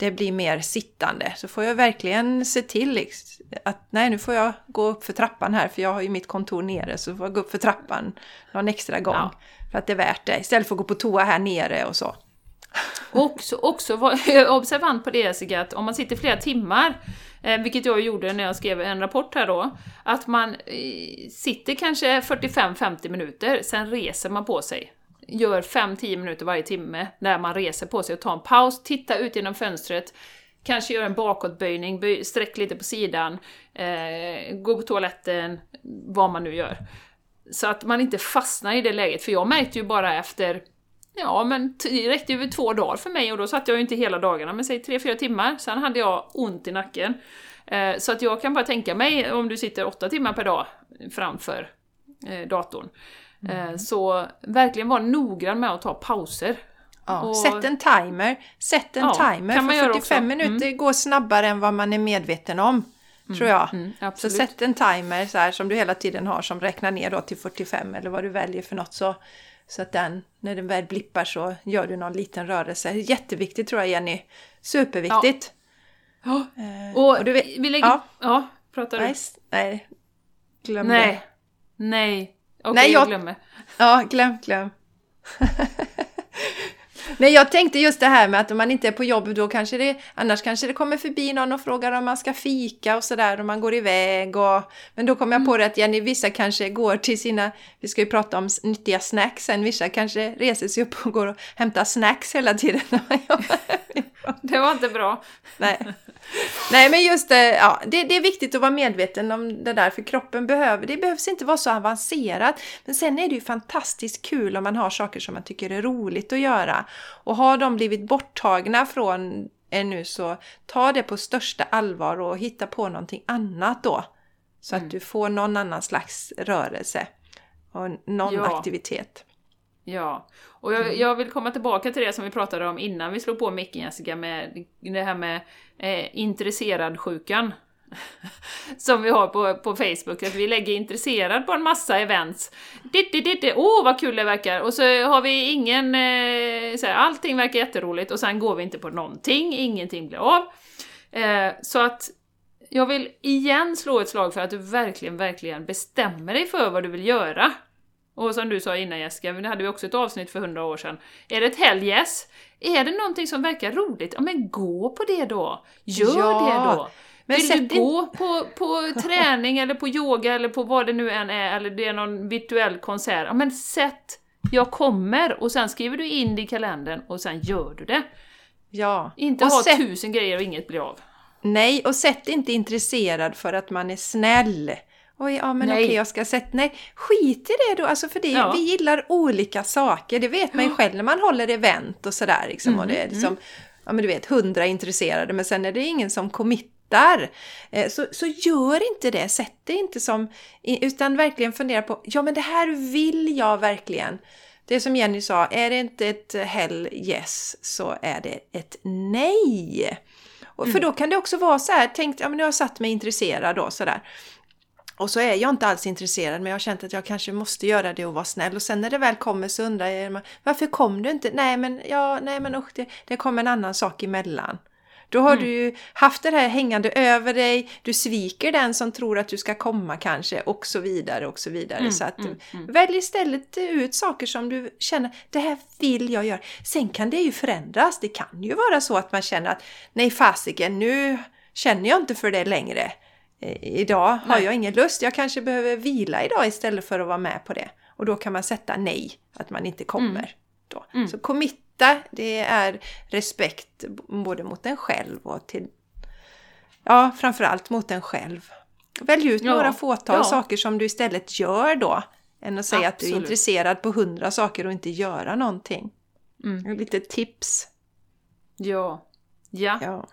det blir mer sittande. Så får jag verkligen se till liksom, att nej, nu får jag gå upp för trappan här för jag har ju mitt kontor nere så får jag gå upp för trappan någon extra gång. Ja. För att det är värt det. Istället för att gå på toa här nere och så. Också, också var observant på det Jessica, att om man sitter flera timmar, eh, vilket jag gjorde när jag skrev en rapport här då, att man eh, sitter kanske 45-50 minuter, sen reser man på sig. Gör 5-10 minuter varje timme när man reser på sig och tar en paus, titta ut genom fönstret, kanske gör en bakåtböjning, böj, sträck lite på sidan, eh, gå på toaletten, vad man nu gör. Så att man inte fastnar i det läget, för jag märkte ju bara efter Ja, men det räckte ju två dagar för mig och då satt jag ju inte hela dagarna, men säg tre, fyra timmar. Sen hade jag ont i nacken. Eh, så att jag kan bara tänka mig om du sitter åtta timmar per dag framför eh, datorn. Eh, mm. Så verkligen vara noggrann med att ta pauser. Ja, och... Sätt en timer. Sätt en ja, timer. För 45 minuter mm. går snabbare än vad man är medveten om. Mm. Tror jag. Mm, så sätt en timer så här, som du hela tiden har som räknar ner då till 45 eller vad du väljer för något. Så så att den, när den väl blippar så gör du någon liten rörelse. Jätteviktigt tror jag Jenny. Superviktigt. Ja. Eh, och, och, du vet, vi lägger... Ja, ja pratar du? Nej, nej. Glöm nej. det. Nej. Okej, okay, jag... jag glömmer. Ja, glöm, glöm. Nej, jag tänkte just det här med att om man inte är på jobb då kanske det, annars kanske det kommer förbi någon och frågar om man ska fika och sådär och man går iväg och, men då kom jag på mm. det att Jenny, vissa kanske går till sina, vi ska ju prata om nyttiga snacks sen, vissa kanske reser sig upp och går och hämtar snacks hela tiden Det var inte bra. Nej. Nej, men just det, ja, det, det, är viktigt att vara medveten om det där, för kroppen behöver, det behövs inte vara så avancerat. Men sen är det ju fantastiskt kul om man har saker som man tycker är roligt att göra. Och har de blivit borttagna från er nu så ta det på största allvar och hitta på någonting annat då. Så mm. att du får någon annan slags rörelse och någon ja. aktivitet. Ja, och jag, mm. jag, vill komma tillbaka till det som vi pratade om innan vi slog på micken Jessica, med det här med eh, intresserad-sjukan. som vi har på, på Facebook, att vi lägger intresserad på en massa events. Ditti, ditti, åh oh, vad kul det verkar! Och så har vi ingen, eh, så här, allting verkar jätteroligt och sen går vi inte på någonting, ingenting blir av. Eh, så att jag vill igen slå ett slag för att du verkligen, verkligen bestämmer dig för vad du vill göra. Och som du sa innan Jessica, det hade vi också ett avsnitt för hundra år sedan. Är det ett helgess? Är det någonting som verkar roligt? Ja men gå på det då! Gör ja, det då! Men Vill du gå på, på träning eller på yoga eller på vad det nu än är, eller det är någon virtuell konsert, ja men sätt jag kommer och sen skriver du in det i kalendern och sen gör du det. Ja. Inte och ha sätt... tusen grejer och inget blir av. Nej, och sätt inte intresserad för att man är snäll. Oj, ja men okej, jag ska sätta... Nej, skit i det då, alltså för det, ja. vi gillar olika saker. Det vet man ju själv när man håller event och sådär. Liksom, mm, och det är liksom, mm. ja men du vet, hundra intresserade, men sen är det ingen som committar. Eh, så, så gör inte det, sätt det inte som... Utan verkligen fundera på, ja men det här vill jag verkligen. Det som Jenny sa, är det inte ett hell yes så är det ett nej. Och för mm. då kan det också vara så här, tänk, ja men nu har jag satt mig intresserad då sådär. Och så är jag inte alls intresserad men jag har känt att jag kanske måste göra det och vara snäll. Och sen när det väl kommer så undrar jag varför kom du inte? Nej men, ja, nej, men usch, det, det kom en annan sak emellan. Då har mm. du ju haft det här hängande över dig, du sviker den som tror att du ska komma kanske och så vidare och så vidare. Mm, så att mm, mm. välj istället ut saker som du känner, det här vill jag göra. Sen kan det ju förändras, det kan ju vara så att man känner att nej fasiken, nu känner jag inte för det längre. Idag har jag ingen lust, jag kanske behöver vila idag istället för att vara med på det. Och då kan man sätta nej, att man inte kommer. Mm. Då. Mm. Så committa, det är respekt både mot en själv och till... Ja, framförallt mot en själv. Välj ut ja. några fåtal ja. saker som du istället gör då. Än att säga Absolut. att du är intresserad på hundra saker och inte göra någonting. Mm. Lite tips. Ja. Ja. ja.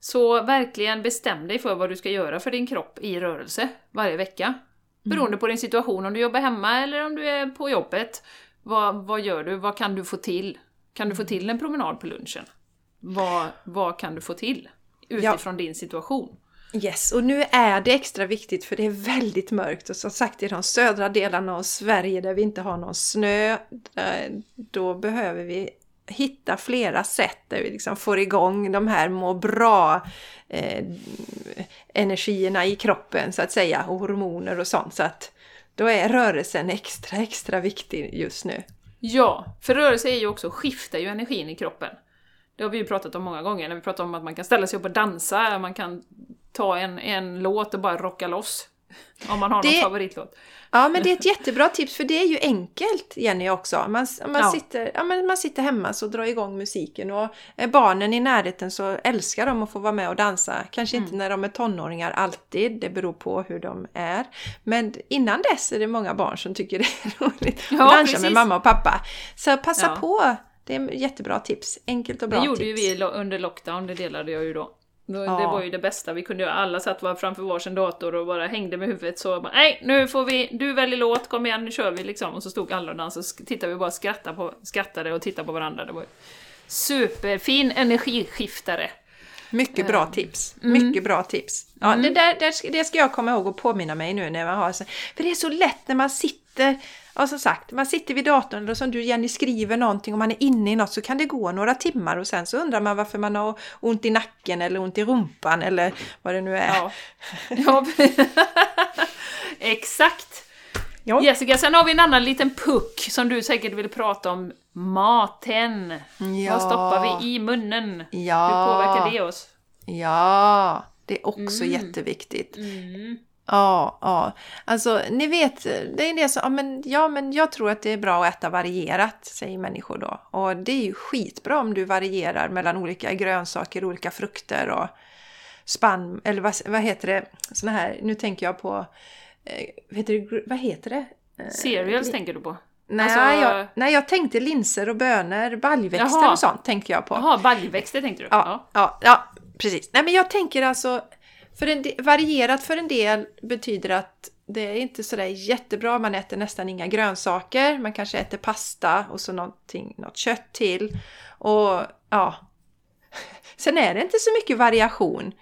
Så verkligen bestäm dig för vad du ska göra för din kropp i rörelse varje vecka. Beroende mm. på din situation, om du jobbar hemma eller om du är på jobbet. Vad, vad gör du? Vad kan du få till? Kan du få till en promenad på lunchen? Vad, vad kan du få till utifrån ja. din situation? Yes, och nu är det extra viktigt för det är väldigt mörkt och som sagt i de södra delarna av Sverige där vi inte har någon snö, då behöver vi hitta flera sätt där vi liksom får igång de här må bra eh, energierna i kroppen så att säga och hormoner och sånt. Så att då är rörelsen extra, extra viktig just nu. Ja, för rörelse är ju också, skiftar ju energin i kroppen. Det har vi ju pratat om många gånger, när vi pratar om att man kan ställa sig upp och dansa, man kan ta en, en låt och bara rocka loss. Om man har Det- någon favoritlåt. Ja, men det är ett jättebra tips för det är ju enkelt, Jenny, också. Man, man, Ja. sitter, ja, men man sitter hemma så drar igång musiken och barnen i närheten så älskar de att få vara med och dansa. Kanske Mm. inte när de är tonåringar alltid, det beror på hur de är. Men innan dess är det många barn som tycker det är roligt att Ja, dansa precis. med mamma och pappa. Så passa Ja. på! Det är jättebra tips. Enkelt och bra Det gjorde tips. ju vi under lockdown, det delade jag ju då. Ja. Det var ju det bästa vi kunde göra. Alla satt bara framför varsin dator och bara hängde med huvudet så bara, Nej, nu får vi, du väljer låt, kom igen, nu kör vi liksom. Och så stod alla och dansade och tittade vi bara skrattade, på, skrattade och tittade på varandra. Det var superfin energiskiftare. Mycket bra tips. Mm. Mycket bra tips. Ja, det, där, det ska jag komma ihåg och påminna mig nu när man har. För det är så lätt när man sitter, ja som sagt, man sitter vid datorn och som du Jenny skriver någonting och man är inne i något så kan det gå några timmar och sen så undrar man varför man har ont i nacken eller ont i rumpan eller vad det nu är. Ja. ja. Exakt! Ja. Jessica, sen har vi en annan liten puck som du säkert vill prata om. Maten! Ja. Vad stoppar vi i munnen? Ja. Hur påverkar det oss? Ja, det är också Mm. jätteviktigt. Ja, ja. Alltså, ni vet, det är det som, ja men, ja men jag tror att det är bra att äta varierat, säger människor då. Och det är ju skitbra om du varierar mellan olika grönsaker, olika frukter och spann, eller vad, vad heter det, såna här, nu tänker jag på, eh, heter det, vad heter det? Eh, Cereals tänker du på? Nej, alltså- jag, nej, jag tänkte linser och bönor, baljväxter Jaha. och sånt tänkte jag på. Jaha, baljväxter tänkte du? Ja, ja, ja, precis. Nej, men jag tänker alltså, för en del, varierat för en del betyder att det är inte sådär jättebra. Man äter nästan inga grönsaker. Man kanske äter pasta och så någonting, något kött till. Och ja, sen är det inte så mycket variation.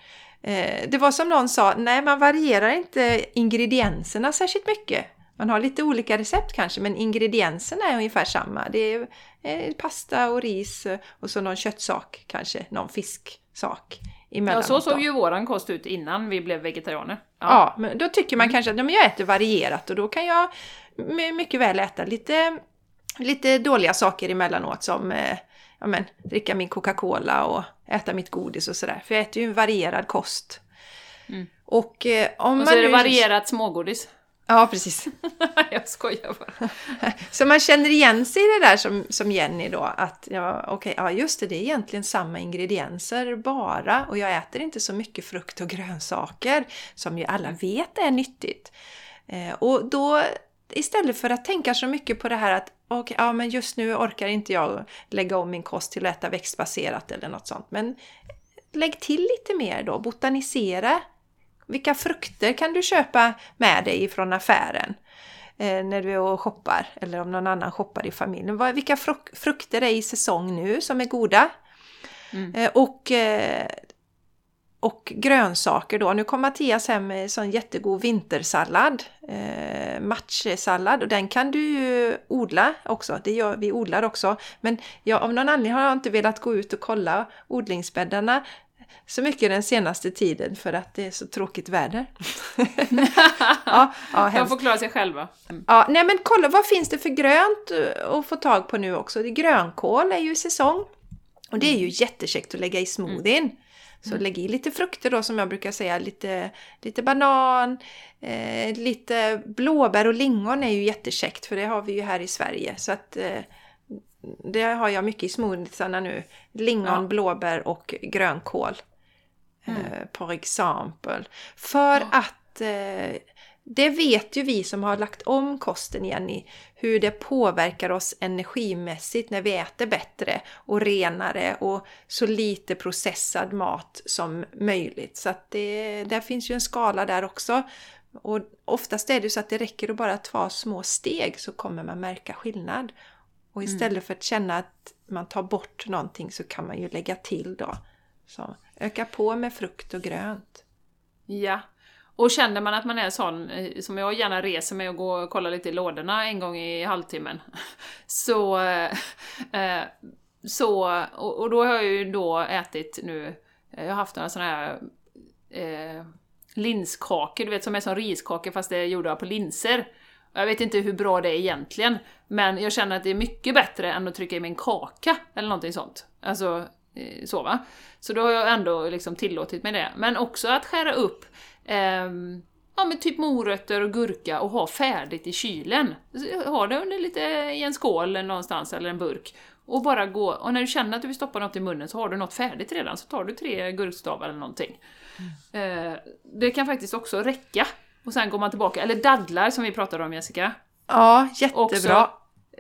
Eh, det var som någon sa, nej man varierar inte ingredienserna särskilt mycket. Man har lite olika recept kanske, men ingredienserna är ungefär samma. Det är eh, pasta och ris och så någon köttsak kanske, någon fisksak Ja, emellanåt. så då. såg ju våran kost ut innan vi blev vegetarianer. Ja, men då tycker Mm. man kanske att ja, men jag äter varierat och då kan jag my- mycket väl äta lite, lite dåliga saker emellanåt som eh, ja, men, dricka min Coca-Cola och äta mitt godis och sådär. För jag äter ju en varierad kost. Mm. Och eh, om Och så man är det varierat smågodis. Ja, precis. jag skojar bara. Så man känner igen sig i det där som, som Jenny då, att ja, okej, ja just det, det är egentligen samma ingredienser bara och jag äter inte så mycket frukt och grönsaker som ju alla vet är nyttigt. Eh, och då istället för att tänka så mycket på det här att okej, ja men just nu orkar inte jag lägga om min kost till att äta växtbaserat eller något sånt, men lägg till lite mer då, botanisera. Vilka frukter kan du köpa med dig från affären? eh, när du är och shoppar eller om någon annan shoppar i familjen. Vilka fruk- frukter är i säsong nu som är goda? Mm. Eh, och, eh, och grönsaker då. Nu kom Mattias hem med en sån jättegod vintersallad, matchsallad och den kan du ju odla också. Det gör vi odlar också. Men jag, av någon anledning har jag inte velat gå ut och kolla odlingsbäddarna så mycket den senaste tiden för att det är så tråkigt väder. ja, ja, De får klara sig själva. Mm. Ja, nej men kolla vad finns det för grönt eh, att få tag på nu också? Det- Grönkål är ju i säsong. Och det är ju jättekäckt att lägga i smoothien. Så lägg i lite frukter då som jag brukar säga, lite, lite banan, eh, lite blåbär och lingon är ju jättekäckt för det har vi ju här i Sverige. Så att eh, det har jag mycket i smoothiesarna nu. Lingon, Ja. blåbär och grönkål. Mm. Eh, på exempel. För Ja. att eh, det vet ju vi som har lagt om kosten Jenny, hur det påverkar oss energimässigt när vi äter bättre och renare och så lite processad mat som möjligt. Så att det, där finns ju en skala där också. Och oftast är det ju så att det räcker att bara ta små steg så kommer man märka skillnad. Och istället för att känna att man tar bort någonting så kan man ju lägga till då. Så öka på med frukt och grönt. Ja. Och känner man att man är sån, eh, som jag gärna reser mig och går och kollar lite i lådorna en gång i halvtimmen, så eh, eh, så, och, och då har jag ju då ätit nu, jag har haft några sådana här eh, linskakor, du vet som är som riskakor fast det är gjorda på linser. Jag vet inte hur bra det är egentligen, men jag känner att det är mycket bättre än att trycka i mig en kaka eller någonting sånt. Alltså, eh, så va. Så då har jag ändå liksom tillåtit mig det. Men också att skära upp ehm, ja, men typ morötter och gurka och ha färdigt i kylen. Ha det under lite i en skål någonstans eller en burk. Och bara gå, och när du känner att du vill stoppa något i munnen så har du något färdigt redan, så tar du tre gurkstavar eller någonting. Mm. Eh, det kan faktiskt också räcka. Och sen går man tillbaka, eller dadlar som vi pratade om Jessica. Ja, jättebra. Också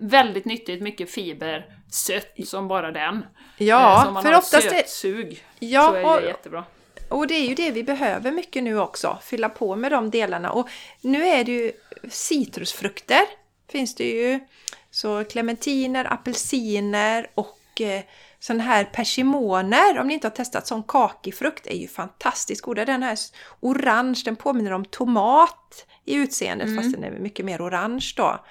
väldigt nyttigt, mycket fiber, sött som bara den. Ja, eh, för har oftast sötsug ja, så är det och, jättebra. Och det är ju det vi behöver mycket nu också, fylla på med de delarna. Och nu är det ju citrusfrukter, finns det ju. Så clementiner, apelsiner och eh, sån här persimoner, om ni inte har testat sån kakifrukt, är ju fantastiskt goda. Den här orange, den påminner om tomat i utseendet mm. fast den är mycket mer orange då.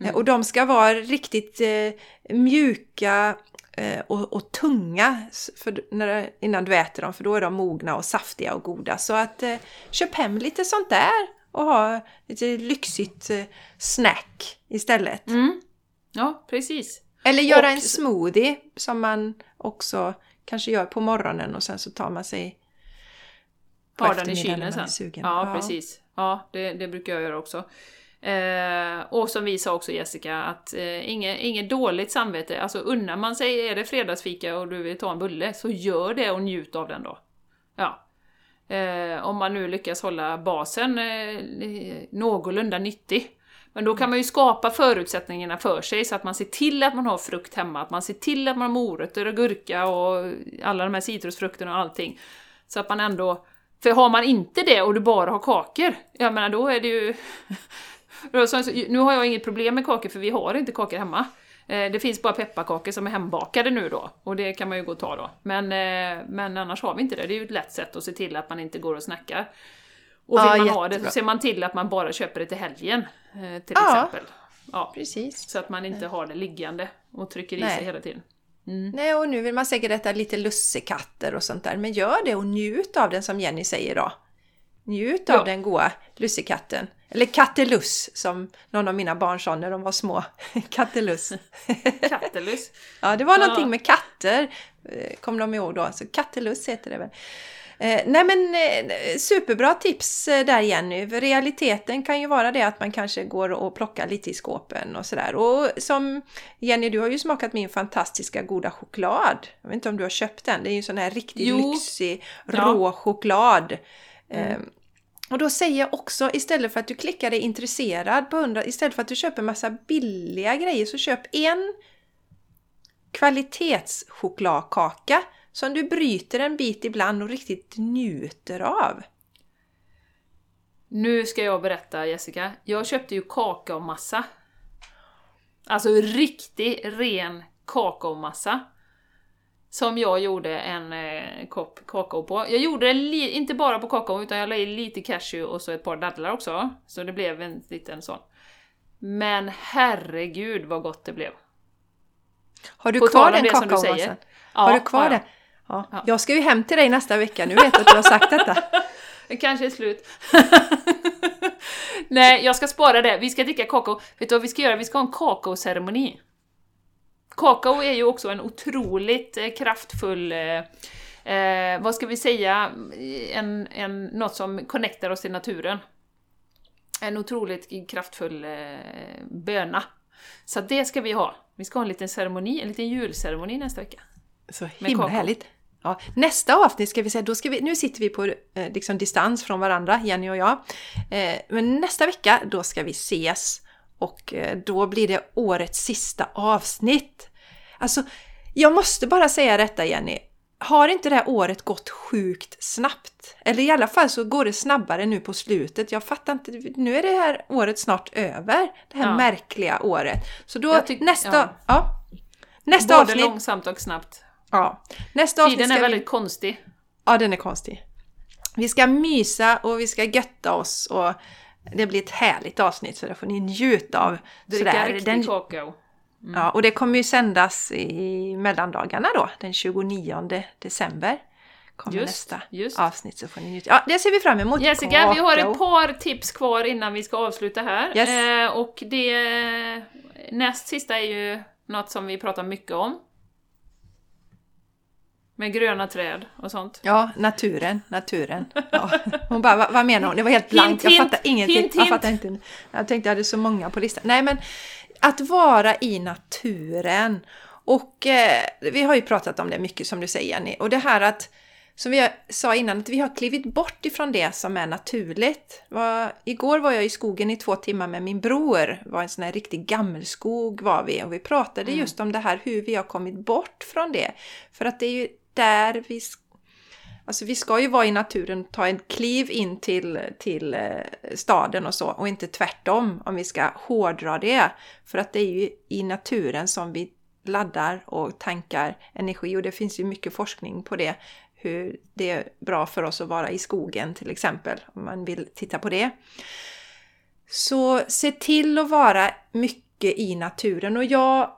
Mm. Och de ska vara riktigt eh, mjuka eh, och, och, tunga för, när, innan du äter dem för då är de mogna och saftiga och goda. Så att eh, köp hem lite sånt där och ha lite lyxigt eh, snack istället. Mm. Ja, precis. Eller göra och, en smoothie som man också kanske gör på morgonen och sen så tar man sig på Har den i kylen sen. Ja, ja, precis. Ja, det, det brukar jag göra också. Eh, och som vi sa också Jessica, att eh, inget, inget dåligt samvete. Alltså unnar man sig, är det fredagsfika och du vill ta en bulle, så gör det och njut av den då. Ja. Eh, om man nu lyckas hålla basen eh, någorlunda nyttig. Men då kan man ju skapa förutsättningarna för sig så att man ser till att man har frukt hemma, att man ser till att man har morötter och gurka och alla de här citrusfrukterna och allting. Så att man ändå... För har man inte det och du bara har kakor, jag menar då är det ju... nu har jag inget problem med kakor för vi har inte kakor hemma. Eh, det finns bara pepparkakor som är hembakade nu då, och det kan man ju gå och ta då. Men, eh, men annars har vi inte det, det är ju ett lätt sätt att se till att man inte går och snackar. Och vill ja, man jättebra. ha det så ser man till att man bara köper det till helgen, eh, till ja, exempel. Ja, precis. Så att man inte har det liggande och trycker i Nej. sig hela tiden. Mm. Nej, och nu vill man säkert äta lite lussekatter och sånt där, men gör det och njut av den som Jenny säger då. Njut av ja. den goa lussekatten. Eller katteluss som någon av mina barn sa när de var små. katteluss. katteluss? ja, det var ja. någonting med katter. Eh, kommer de ihåg då? Så katteluss heter det väl. Eh, nej men eh, superbra tips eh, där Jenny. För realiteten kan ju vara det att man kanske går och plockar lite i skåpen och sådär. Och som Jenny, du har ju smakat min fantastiska goda choklad. Jag vet inte om du har köpt den? Det är ju en sån här riktigt jo. lyxig rå ja. choklad. Mm. Eh, och då säger jag också istället för att du klickar dig intresserad på 100, istället för att du köper massa billiga grejer så köp en kvalitetschokladkaka som du bryter en bit ibland och riktigt njuter av. Nu ska jag berätta Jessica. Jag köpte ju kakaomassa. Alltså riktig ren kakaomassa. Som jag gjorde en eh, kopp kakao på. Jag gjorde det inte bara på kakao utan jag la i lite cashew och så ett par dadlar också. Så det blev en liten sån. Men herregud vad gott det blev. Har du på kvar den kakaomassan? Ja, har du kvar ja, den? Ja. ja. Jag ska ju hem till dig nästa vecka, nu vet jag att du har sagt detta. Det kanske är slut. Nej, jag ska spara det. Vi ska dricka kakao. Vet du vad vi ska göra? Vi ska ha en kakaoceremoni. Kakao är ju också en otroligt eh, kraftfull, eh, eh, vad ska vi säga, en, en, något som connectar oss till naturen. En otroligt kraftfull eh, böna. Så det ska vi ha. Vi ska ha en liten ceremoni, en liten julceremoni nästa vecka. Så himla härligt! Ja, nästa avsnitt ska vi säga, då ska vi, nu sitter vi på eh, liksom distans från varandra, Jenny och jag. Eh, men nästa vecka, då ska vi ses och eh, då blir det årets sista avsnitt. Alltså, jag måste bara säga detta Jenny. Har inte det här året gått sjukt snabbt? Eller i alla fall så går det snabbare nu på slutet. Jag fattar inte, nu är det här året snart över. Det här ja. märkliga året. Så då nästa... Ja. ja. Nästa Både avsnitt... långsamt och snabbt. Ja. Nästa Tiden är väldigt vi... konstig. Ja, den är konstig. Vi ska mysa och vi ska götta oss och det blir ett härligt avsnitt så det får ni njuta av. Dricka riktig den... kakao. Ja, och det kommer ju sändas i mellandagarna då, den 29 december. Kommer Just, nästa just. avsnitt så får ni njuta. Ja, det ser vi fram emot. Jessica, vi har ett par tips kvar innan vi ska avsluta här. Yes. Eh, och det näst sista är ju något som vi pratar mycket om. Med gröna träd och sånt. Ja, naturen, naturen. Ja. Hon bara, vad, vad menar hon? Det var helt blankt, jag fattar ingenting. hint, Jag hint. fattar inte. Jag tänkte jag hade så många på listan. Nej, men att vara i naturen. Och eh, vi har ju pratat om det mycket som du säger Jenny. Och det här att, som vi sa innan, att vi har klivit bort ifrån det som är naturligt. Var, igår var jag i skogen i två timmar med min bror. Det var en sån här riktig gammelskog var vi. Och vi pratade Mm. just om det här hur vi har kommit bort från det. För att det är ju där vi Alltså vi ska ju vara i naturen, ta en kliv in till, till eh, staden och så och inte tvärtom om vi ska hårdra det. För att det är ju i naturen som vi laddar och tankar energi och det finns ju mycket forskning på det. Hur det är bra för oss att vara i skogen till exempel om man vill titta på det. Så se till att vara mycket i naturen och jag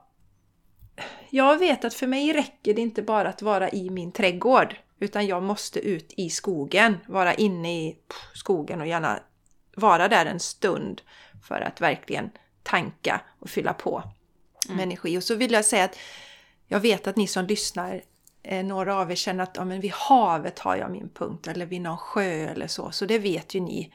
jag vet att för mig räcker det inte bara att vara i min trädgård. Utan jag måste ut i skogen, vara inne i skogen och gärna vara där en stund för att verkligen tanka och fylla på med energi. Och så vill jag säga att jag vet att ni som lyssnar, eh, några av er känner att ja, men vid havet har jag min punkt eller vid någon sjö eller så. Så det vet ju ni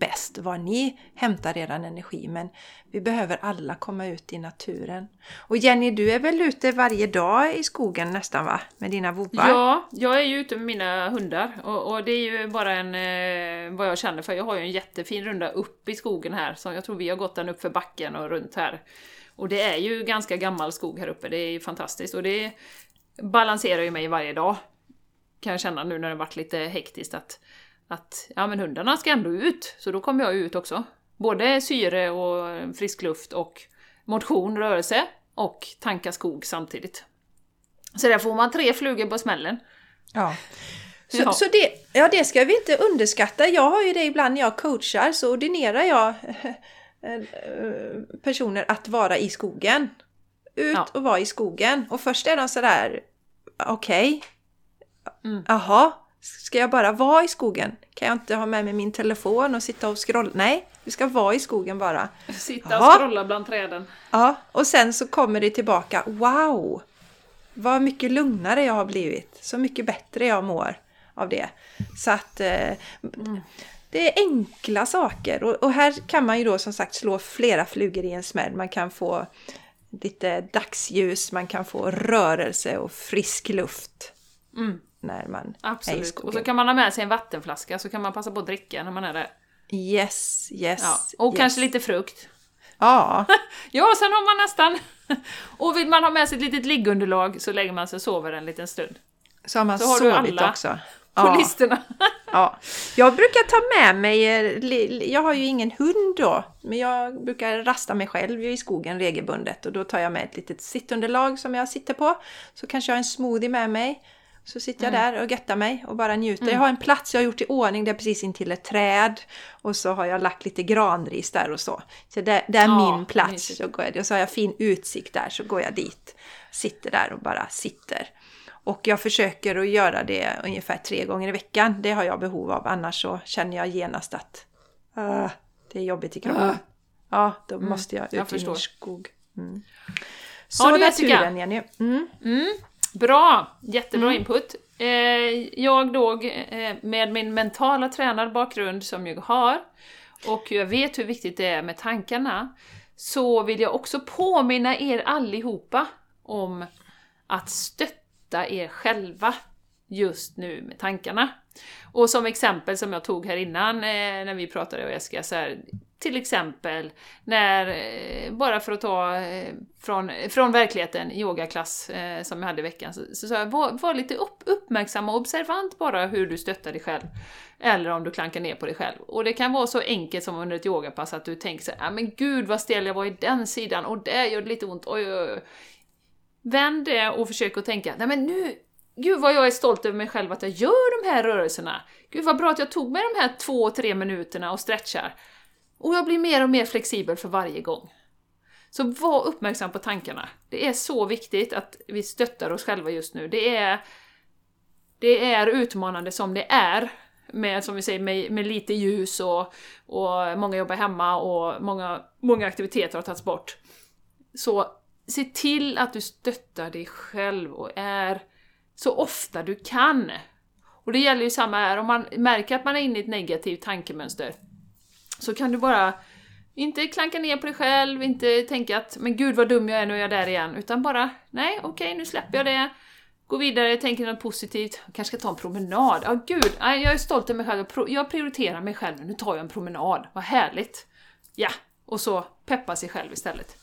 bäst var ni hämtar er energi. Men vi behöver alla komma ut i naturen. Och Jenny, du är väl ute varje dag i skogen nästan va? Med dina vovvar? Ja, jag är ju ute med mina hundar och, och det är ju bara en, eh, vad jag känner för. Jag har ju en jättefin runda upp i skogen här, så jag tror vi har gått den upp för backen och runt här. Och det är ju ganska gammal skog här uppe, det är ju fantastiskt och det balanserar ju mig varje dag. Kan jag känna nu när det varit lite hektiskt att, att ja men hundarna ska ändå ut, så då kommer jag ut också. Både syre och frisk luft och motion, rörelse och tanka skog samtidigt. Så där får man tre flugor på smällen. Ja. Så, Ja. så det, ja, det ska vi inte underskatta. Jag har ju det ibland när jag coachar så ordinerar jag eh, personer att vara i skogen. Ut Ja. och vara i skogen. Och först är de sådär, okej, Mm. jaha, ska jag bara vara i skogen? Kan jag inte ha med mig min telefon och sitta och scrolla? Nej, vi ska vara i skogen bara. Sitta och scrolla bland träden. Ja, och sen så kommer det tillbaka. Wow! Vad mycket lugnare jag har blivit. Så mycket bättre jag mår av det. Så att eh, det är enkla saker. Och, och här kan man ju då som sagt slå flera flugor i en smäll. Man kan få lite dagsljus, man kan få rörelse och frisk luft. Mm, När man är i absolut. Och skogen. så kan man ha med sig en vattenflaska så kan man passa på att dricka när man är där. Yes, yes. Ja. Och yes. kanske lite frukt. Ja, Ja, sen har man nästan... Och vill man ha med sig ett litet liggunderlag så lägger man sig och sover en liten stund. så har man Så har sovit också. På Ja. listorna. Ja, jag brukar ta med mig, eh, jag har ju ingen hund då, men jag brukar rasta mig själv i skogen regelbundet och då tar jag med ett litet sittunderlag som jag sitter på. Så kanske jag har en smoothie med mig. Så sitter jag där och göttar mig och bara njuter. Jag har en plats jag har gjort i ordning, det är precis intill ett träd. Och så har jag lagt lite granris där och så. Så det, det är Ja, min plats. mysigt. Så går jag, och så har jag fin utsikt där, så går jag dit. Sitter där och bara sitter. Och jag försöker att göra det ungefär tre gånger i veckan. Det har jag behov av, annars så känner jag genast att ah, det är jobbigt i kroppen. Ah. Ja, då måste jag ut jag i min skog. Mm. Så Jessica. naturen, Jenny. Mm. Bra! Jättebra input. Eh, jag då, eh, med min mentala tränarbakgrund som jag har, och jag vet hur viktigt det är med tankarna, så vill jag också påminna er allihopa om att stötta er själva just nu med tankarna. Och som exempel som jag tog här innan eh, när vi pratade och Jessica, så här, till exempel när, eh, bara för att ta eh, från, från verkligheten, yogaklass eh, som jag hade i veckan, så så sa jag var, var lite upp, uppmärksam och observant bara hur du stöttar dig själv. Eller om du klankar ner på dig själv. Och det kan vara så enkelt som under ett yogapass att du tänker så här, ah, men gud vad stel jag var i den sidan och där gör det lite ont, oj oj oj. Vänd det och försök att tänka, nej men nu, gud vad jag är stolt över mig själv att jag gör de här rörelserna. Gud vad bra att jag tog mig de här två, tre minuterna och stretchar. Och jag blir mer och mer flexibel för varje gång. Så var uppmärksam på tankarna. Det är så viktigt att vi stöttar oss själva just nu. Det är, det är utmanande som det är. Med, som vi säger, med, med lite ljus och, och många jobbar hemma och många, många aktiviteter har tagits bort. Så se till att du stöttar dig själv och är så ofta du kan. Och det gäller ju samma här, om man märker att man är inne i ett negativt tankemönster så kan du bara inte klanka ner på dig själv, inte tänka att men gud vad dum jag är, nu är jag där igen. Utan bara, nej okej okay, nu släpper jag det. Gå vidare, tänker något positivt. Jag kanske ska ta en promenad. Ja, oh, gud, jag är stolt över mig själv. Jag prioriterar mig själv nu. tar jag en promenad. Vad härligt! Ja, och så peppa sig själv istället.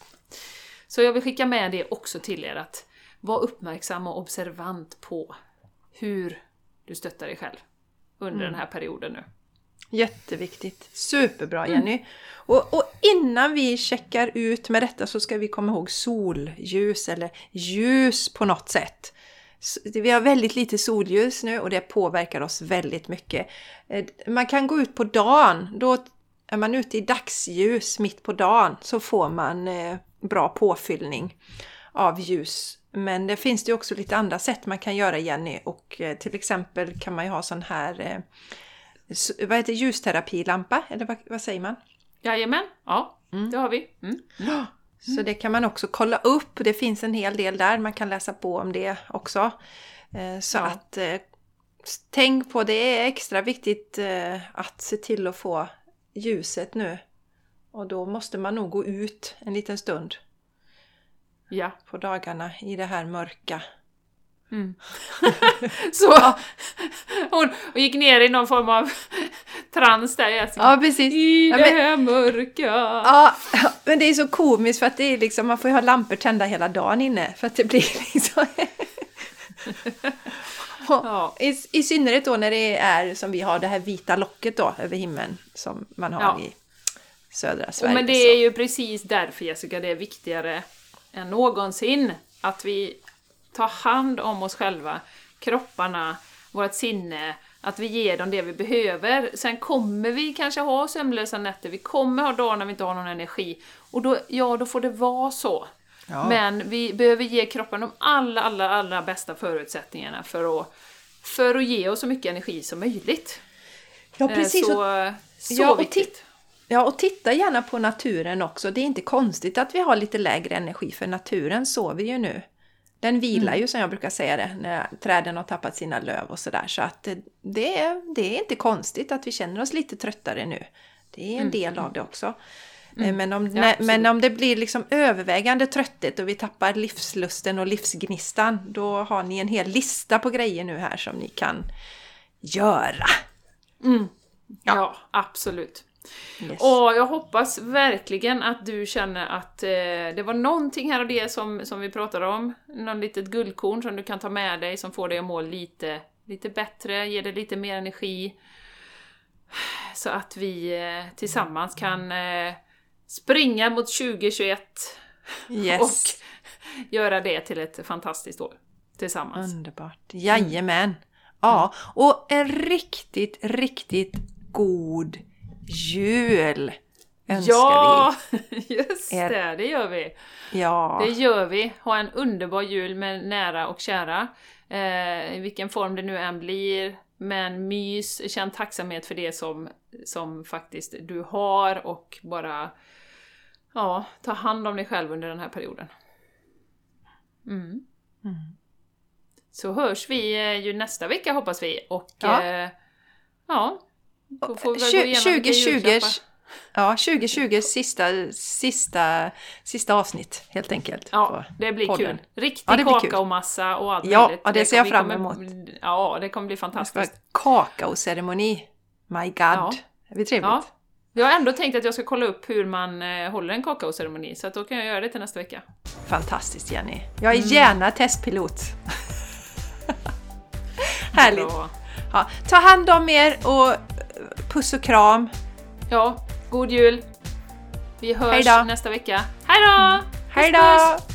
Så jag vill skicka med det också till er att var uppmärksam och observant på hur du stöttar dig själv under mm. den här perioden nu. Jätteviktigt. Superbra mm. Jenny! Mm. Och, och, innan vi checkar ut med detta så ska vi komma ihåg solljus eller ljus på något sätt. Vi har väldigt lite solljus nu och det påverkar oss väldigt mycket. Eh, man kan gå ut på dagen. Då är man ute i dagsljus mitt på dagen så får man eh, bra påfyllning av ljus. Men det finns det också lite andra sätt man kan göra Jenny och eh, till exempel kan man ju ha sån här vad heter ljusterapilampa eller vad, vad säger man? Jajamän, ja mm. det har vi. Mm. Mm. Så det kan man också kolla upp. Det finns en hel del där. Man kan läsa på om det också. Eh, så ja. att eh, tänk på det är extra viktigt eh, att se till att få ljuset nu. Och då måste man nog gå ut en liten stund. Ja. På dagarna i det här mörka. Mm. så hon, hon gick ner i någon form av trans där Jessica. Ja, precis. I ja, det här mörka. Ja, men det är så komiskt för att det är liksom, man får ju ha lampor tända hela dagen inne för att det blir liksom... ja. I, I synnerhet då när det är som vi har det här vita locket då över himlen som man har ja. i södra Sverige. Och men det är ju precis därför Jessica, det är viktigare än någonsin att vi ta hand om oss själva, kropparna, vårt sinne, att vi ger dem det vi behöver. Sen kommer vi kanske ha sömnlösa nätter, vi kommer ha dagar när vi inte har någon energi. Och då, ja, då får det vara så. Ja. Men vi behöver ge kroppen de allra, allra, allra bästa förutsättningarna för att, för att ge oss så mycket energi som möjligt. Ja, eh, precis. Så, så ja, viktigt. Ja, och titta gärna på naturen också. Det är inte konstigt att vi har lite lägre energi, för naturen sover ju nu. Den vilar mm. ju som jag brukar säga det, när träden har tappat sina löv och sådär. Så att det är, det är inte konstigt att vi känner oss lite tröttare nu. Det är en mm. del av det också. Mm. Men, om, ja, men om det blir liksom övervägande trötthet och vi tappar livslusten och livsgnistan, då har ni en hel lista på grejer nu här som ni kan göra. Mm. Ja. ja, absolut. Yes. Och jag hoppas verkligen att du känner att eh, det var någonting här av det som, som vi pratade om, någon litet guldkorn som du kan ta med dig som får dig att må lite, lite bättre, ger dig lite mer energi. Så att vi eh, tillsammans kan eh, springa mot 2021 yes. och göra det till ett fantastiskt år tillsammans. Underbart! Jajamän! Mm. Ja, och en riktigt, riktigt god jul önskar ja, vi. Ja, just er. det, det gör vi. Ja. Det gör vi. Ha en underbar jul med nära och kära. Eh, I vilken form det nu än blir. Men mys, känn tacksamhet för det som, som faktiskt du har och bara ja, ta hand om dig själv under den här perioden. Mm. Mm. Så hörs vi eh, ju nästa vecka hoppas vi och ja, eh, ja 2020 Ja, 2020 sista, sista, sista avsnitt helt enkelt. Ja, det blir podden. kul. Riktig ja, kakaomassa och allt Ja, möjligt. Ja, det, det ser jag fram emot. ja, det kommer bli fantastiskt. Kakaoceremoni. My God. Ja. Det blir trevligt. Ja. Jag har ändå tänkt att jag ska kolla upp hur man eh, håller en kakaoceremoni, så att då kan jag göra det till nästa vecka. Fantastiskt Jenny! Jag är mm. gärna testpilot. Härligt! Ja, ta hand om er och Puss och kram! Ja, god jul! Vi hörs nästa vecka. Hejdå! Hejdå!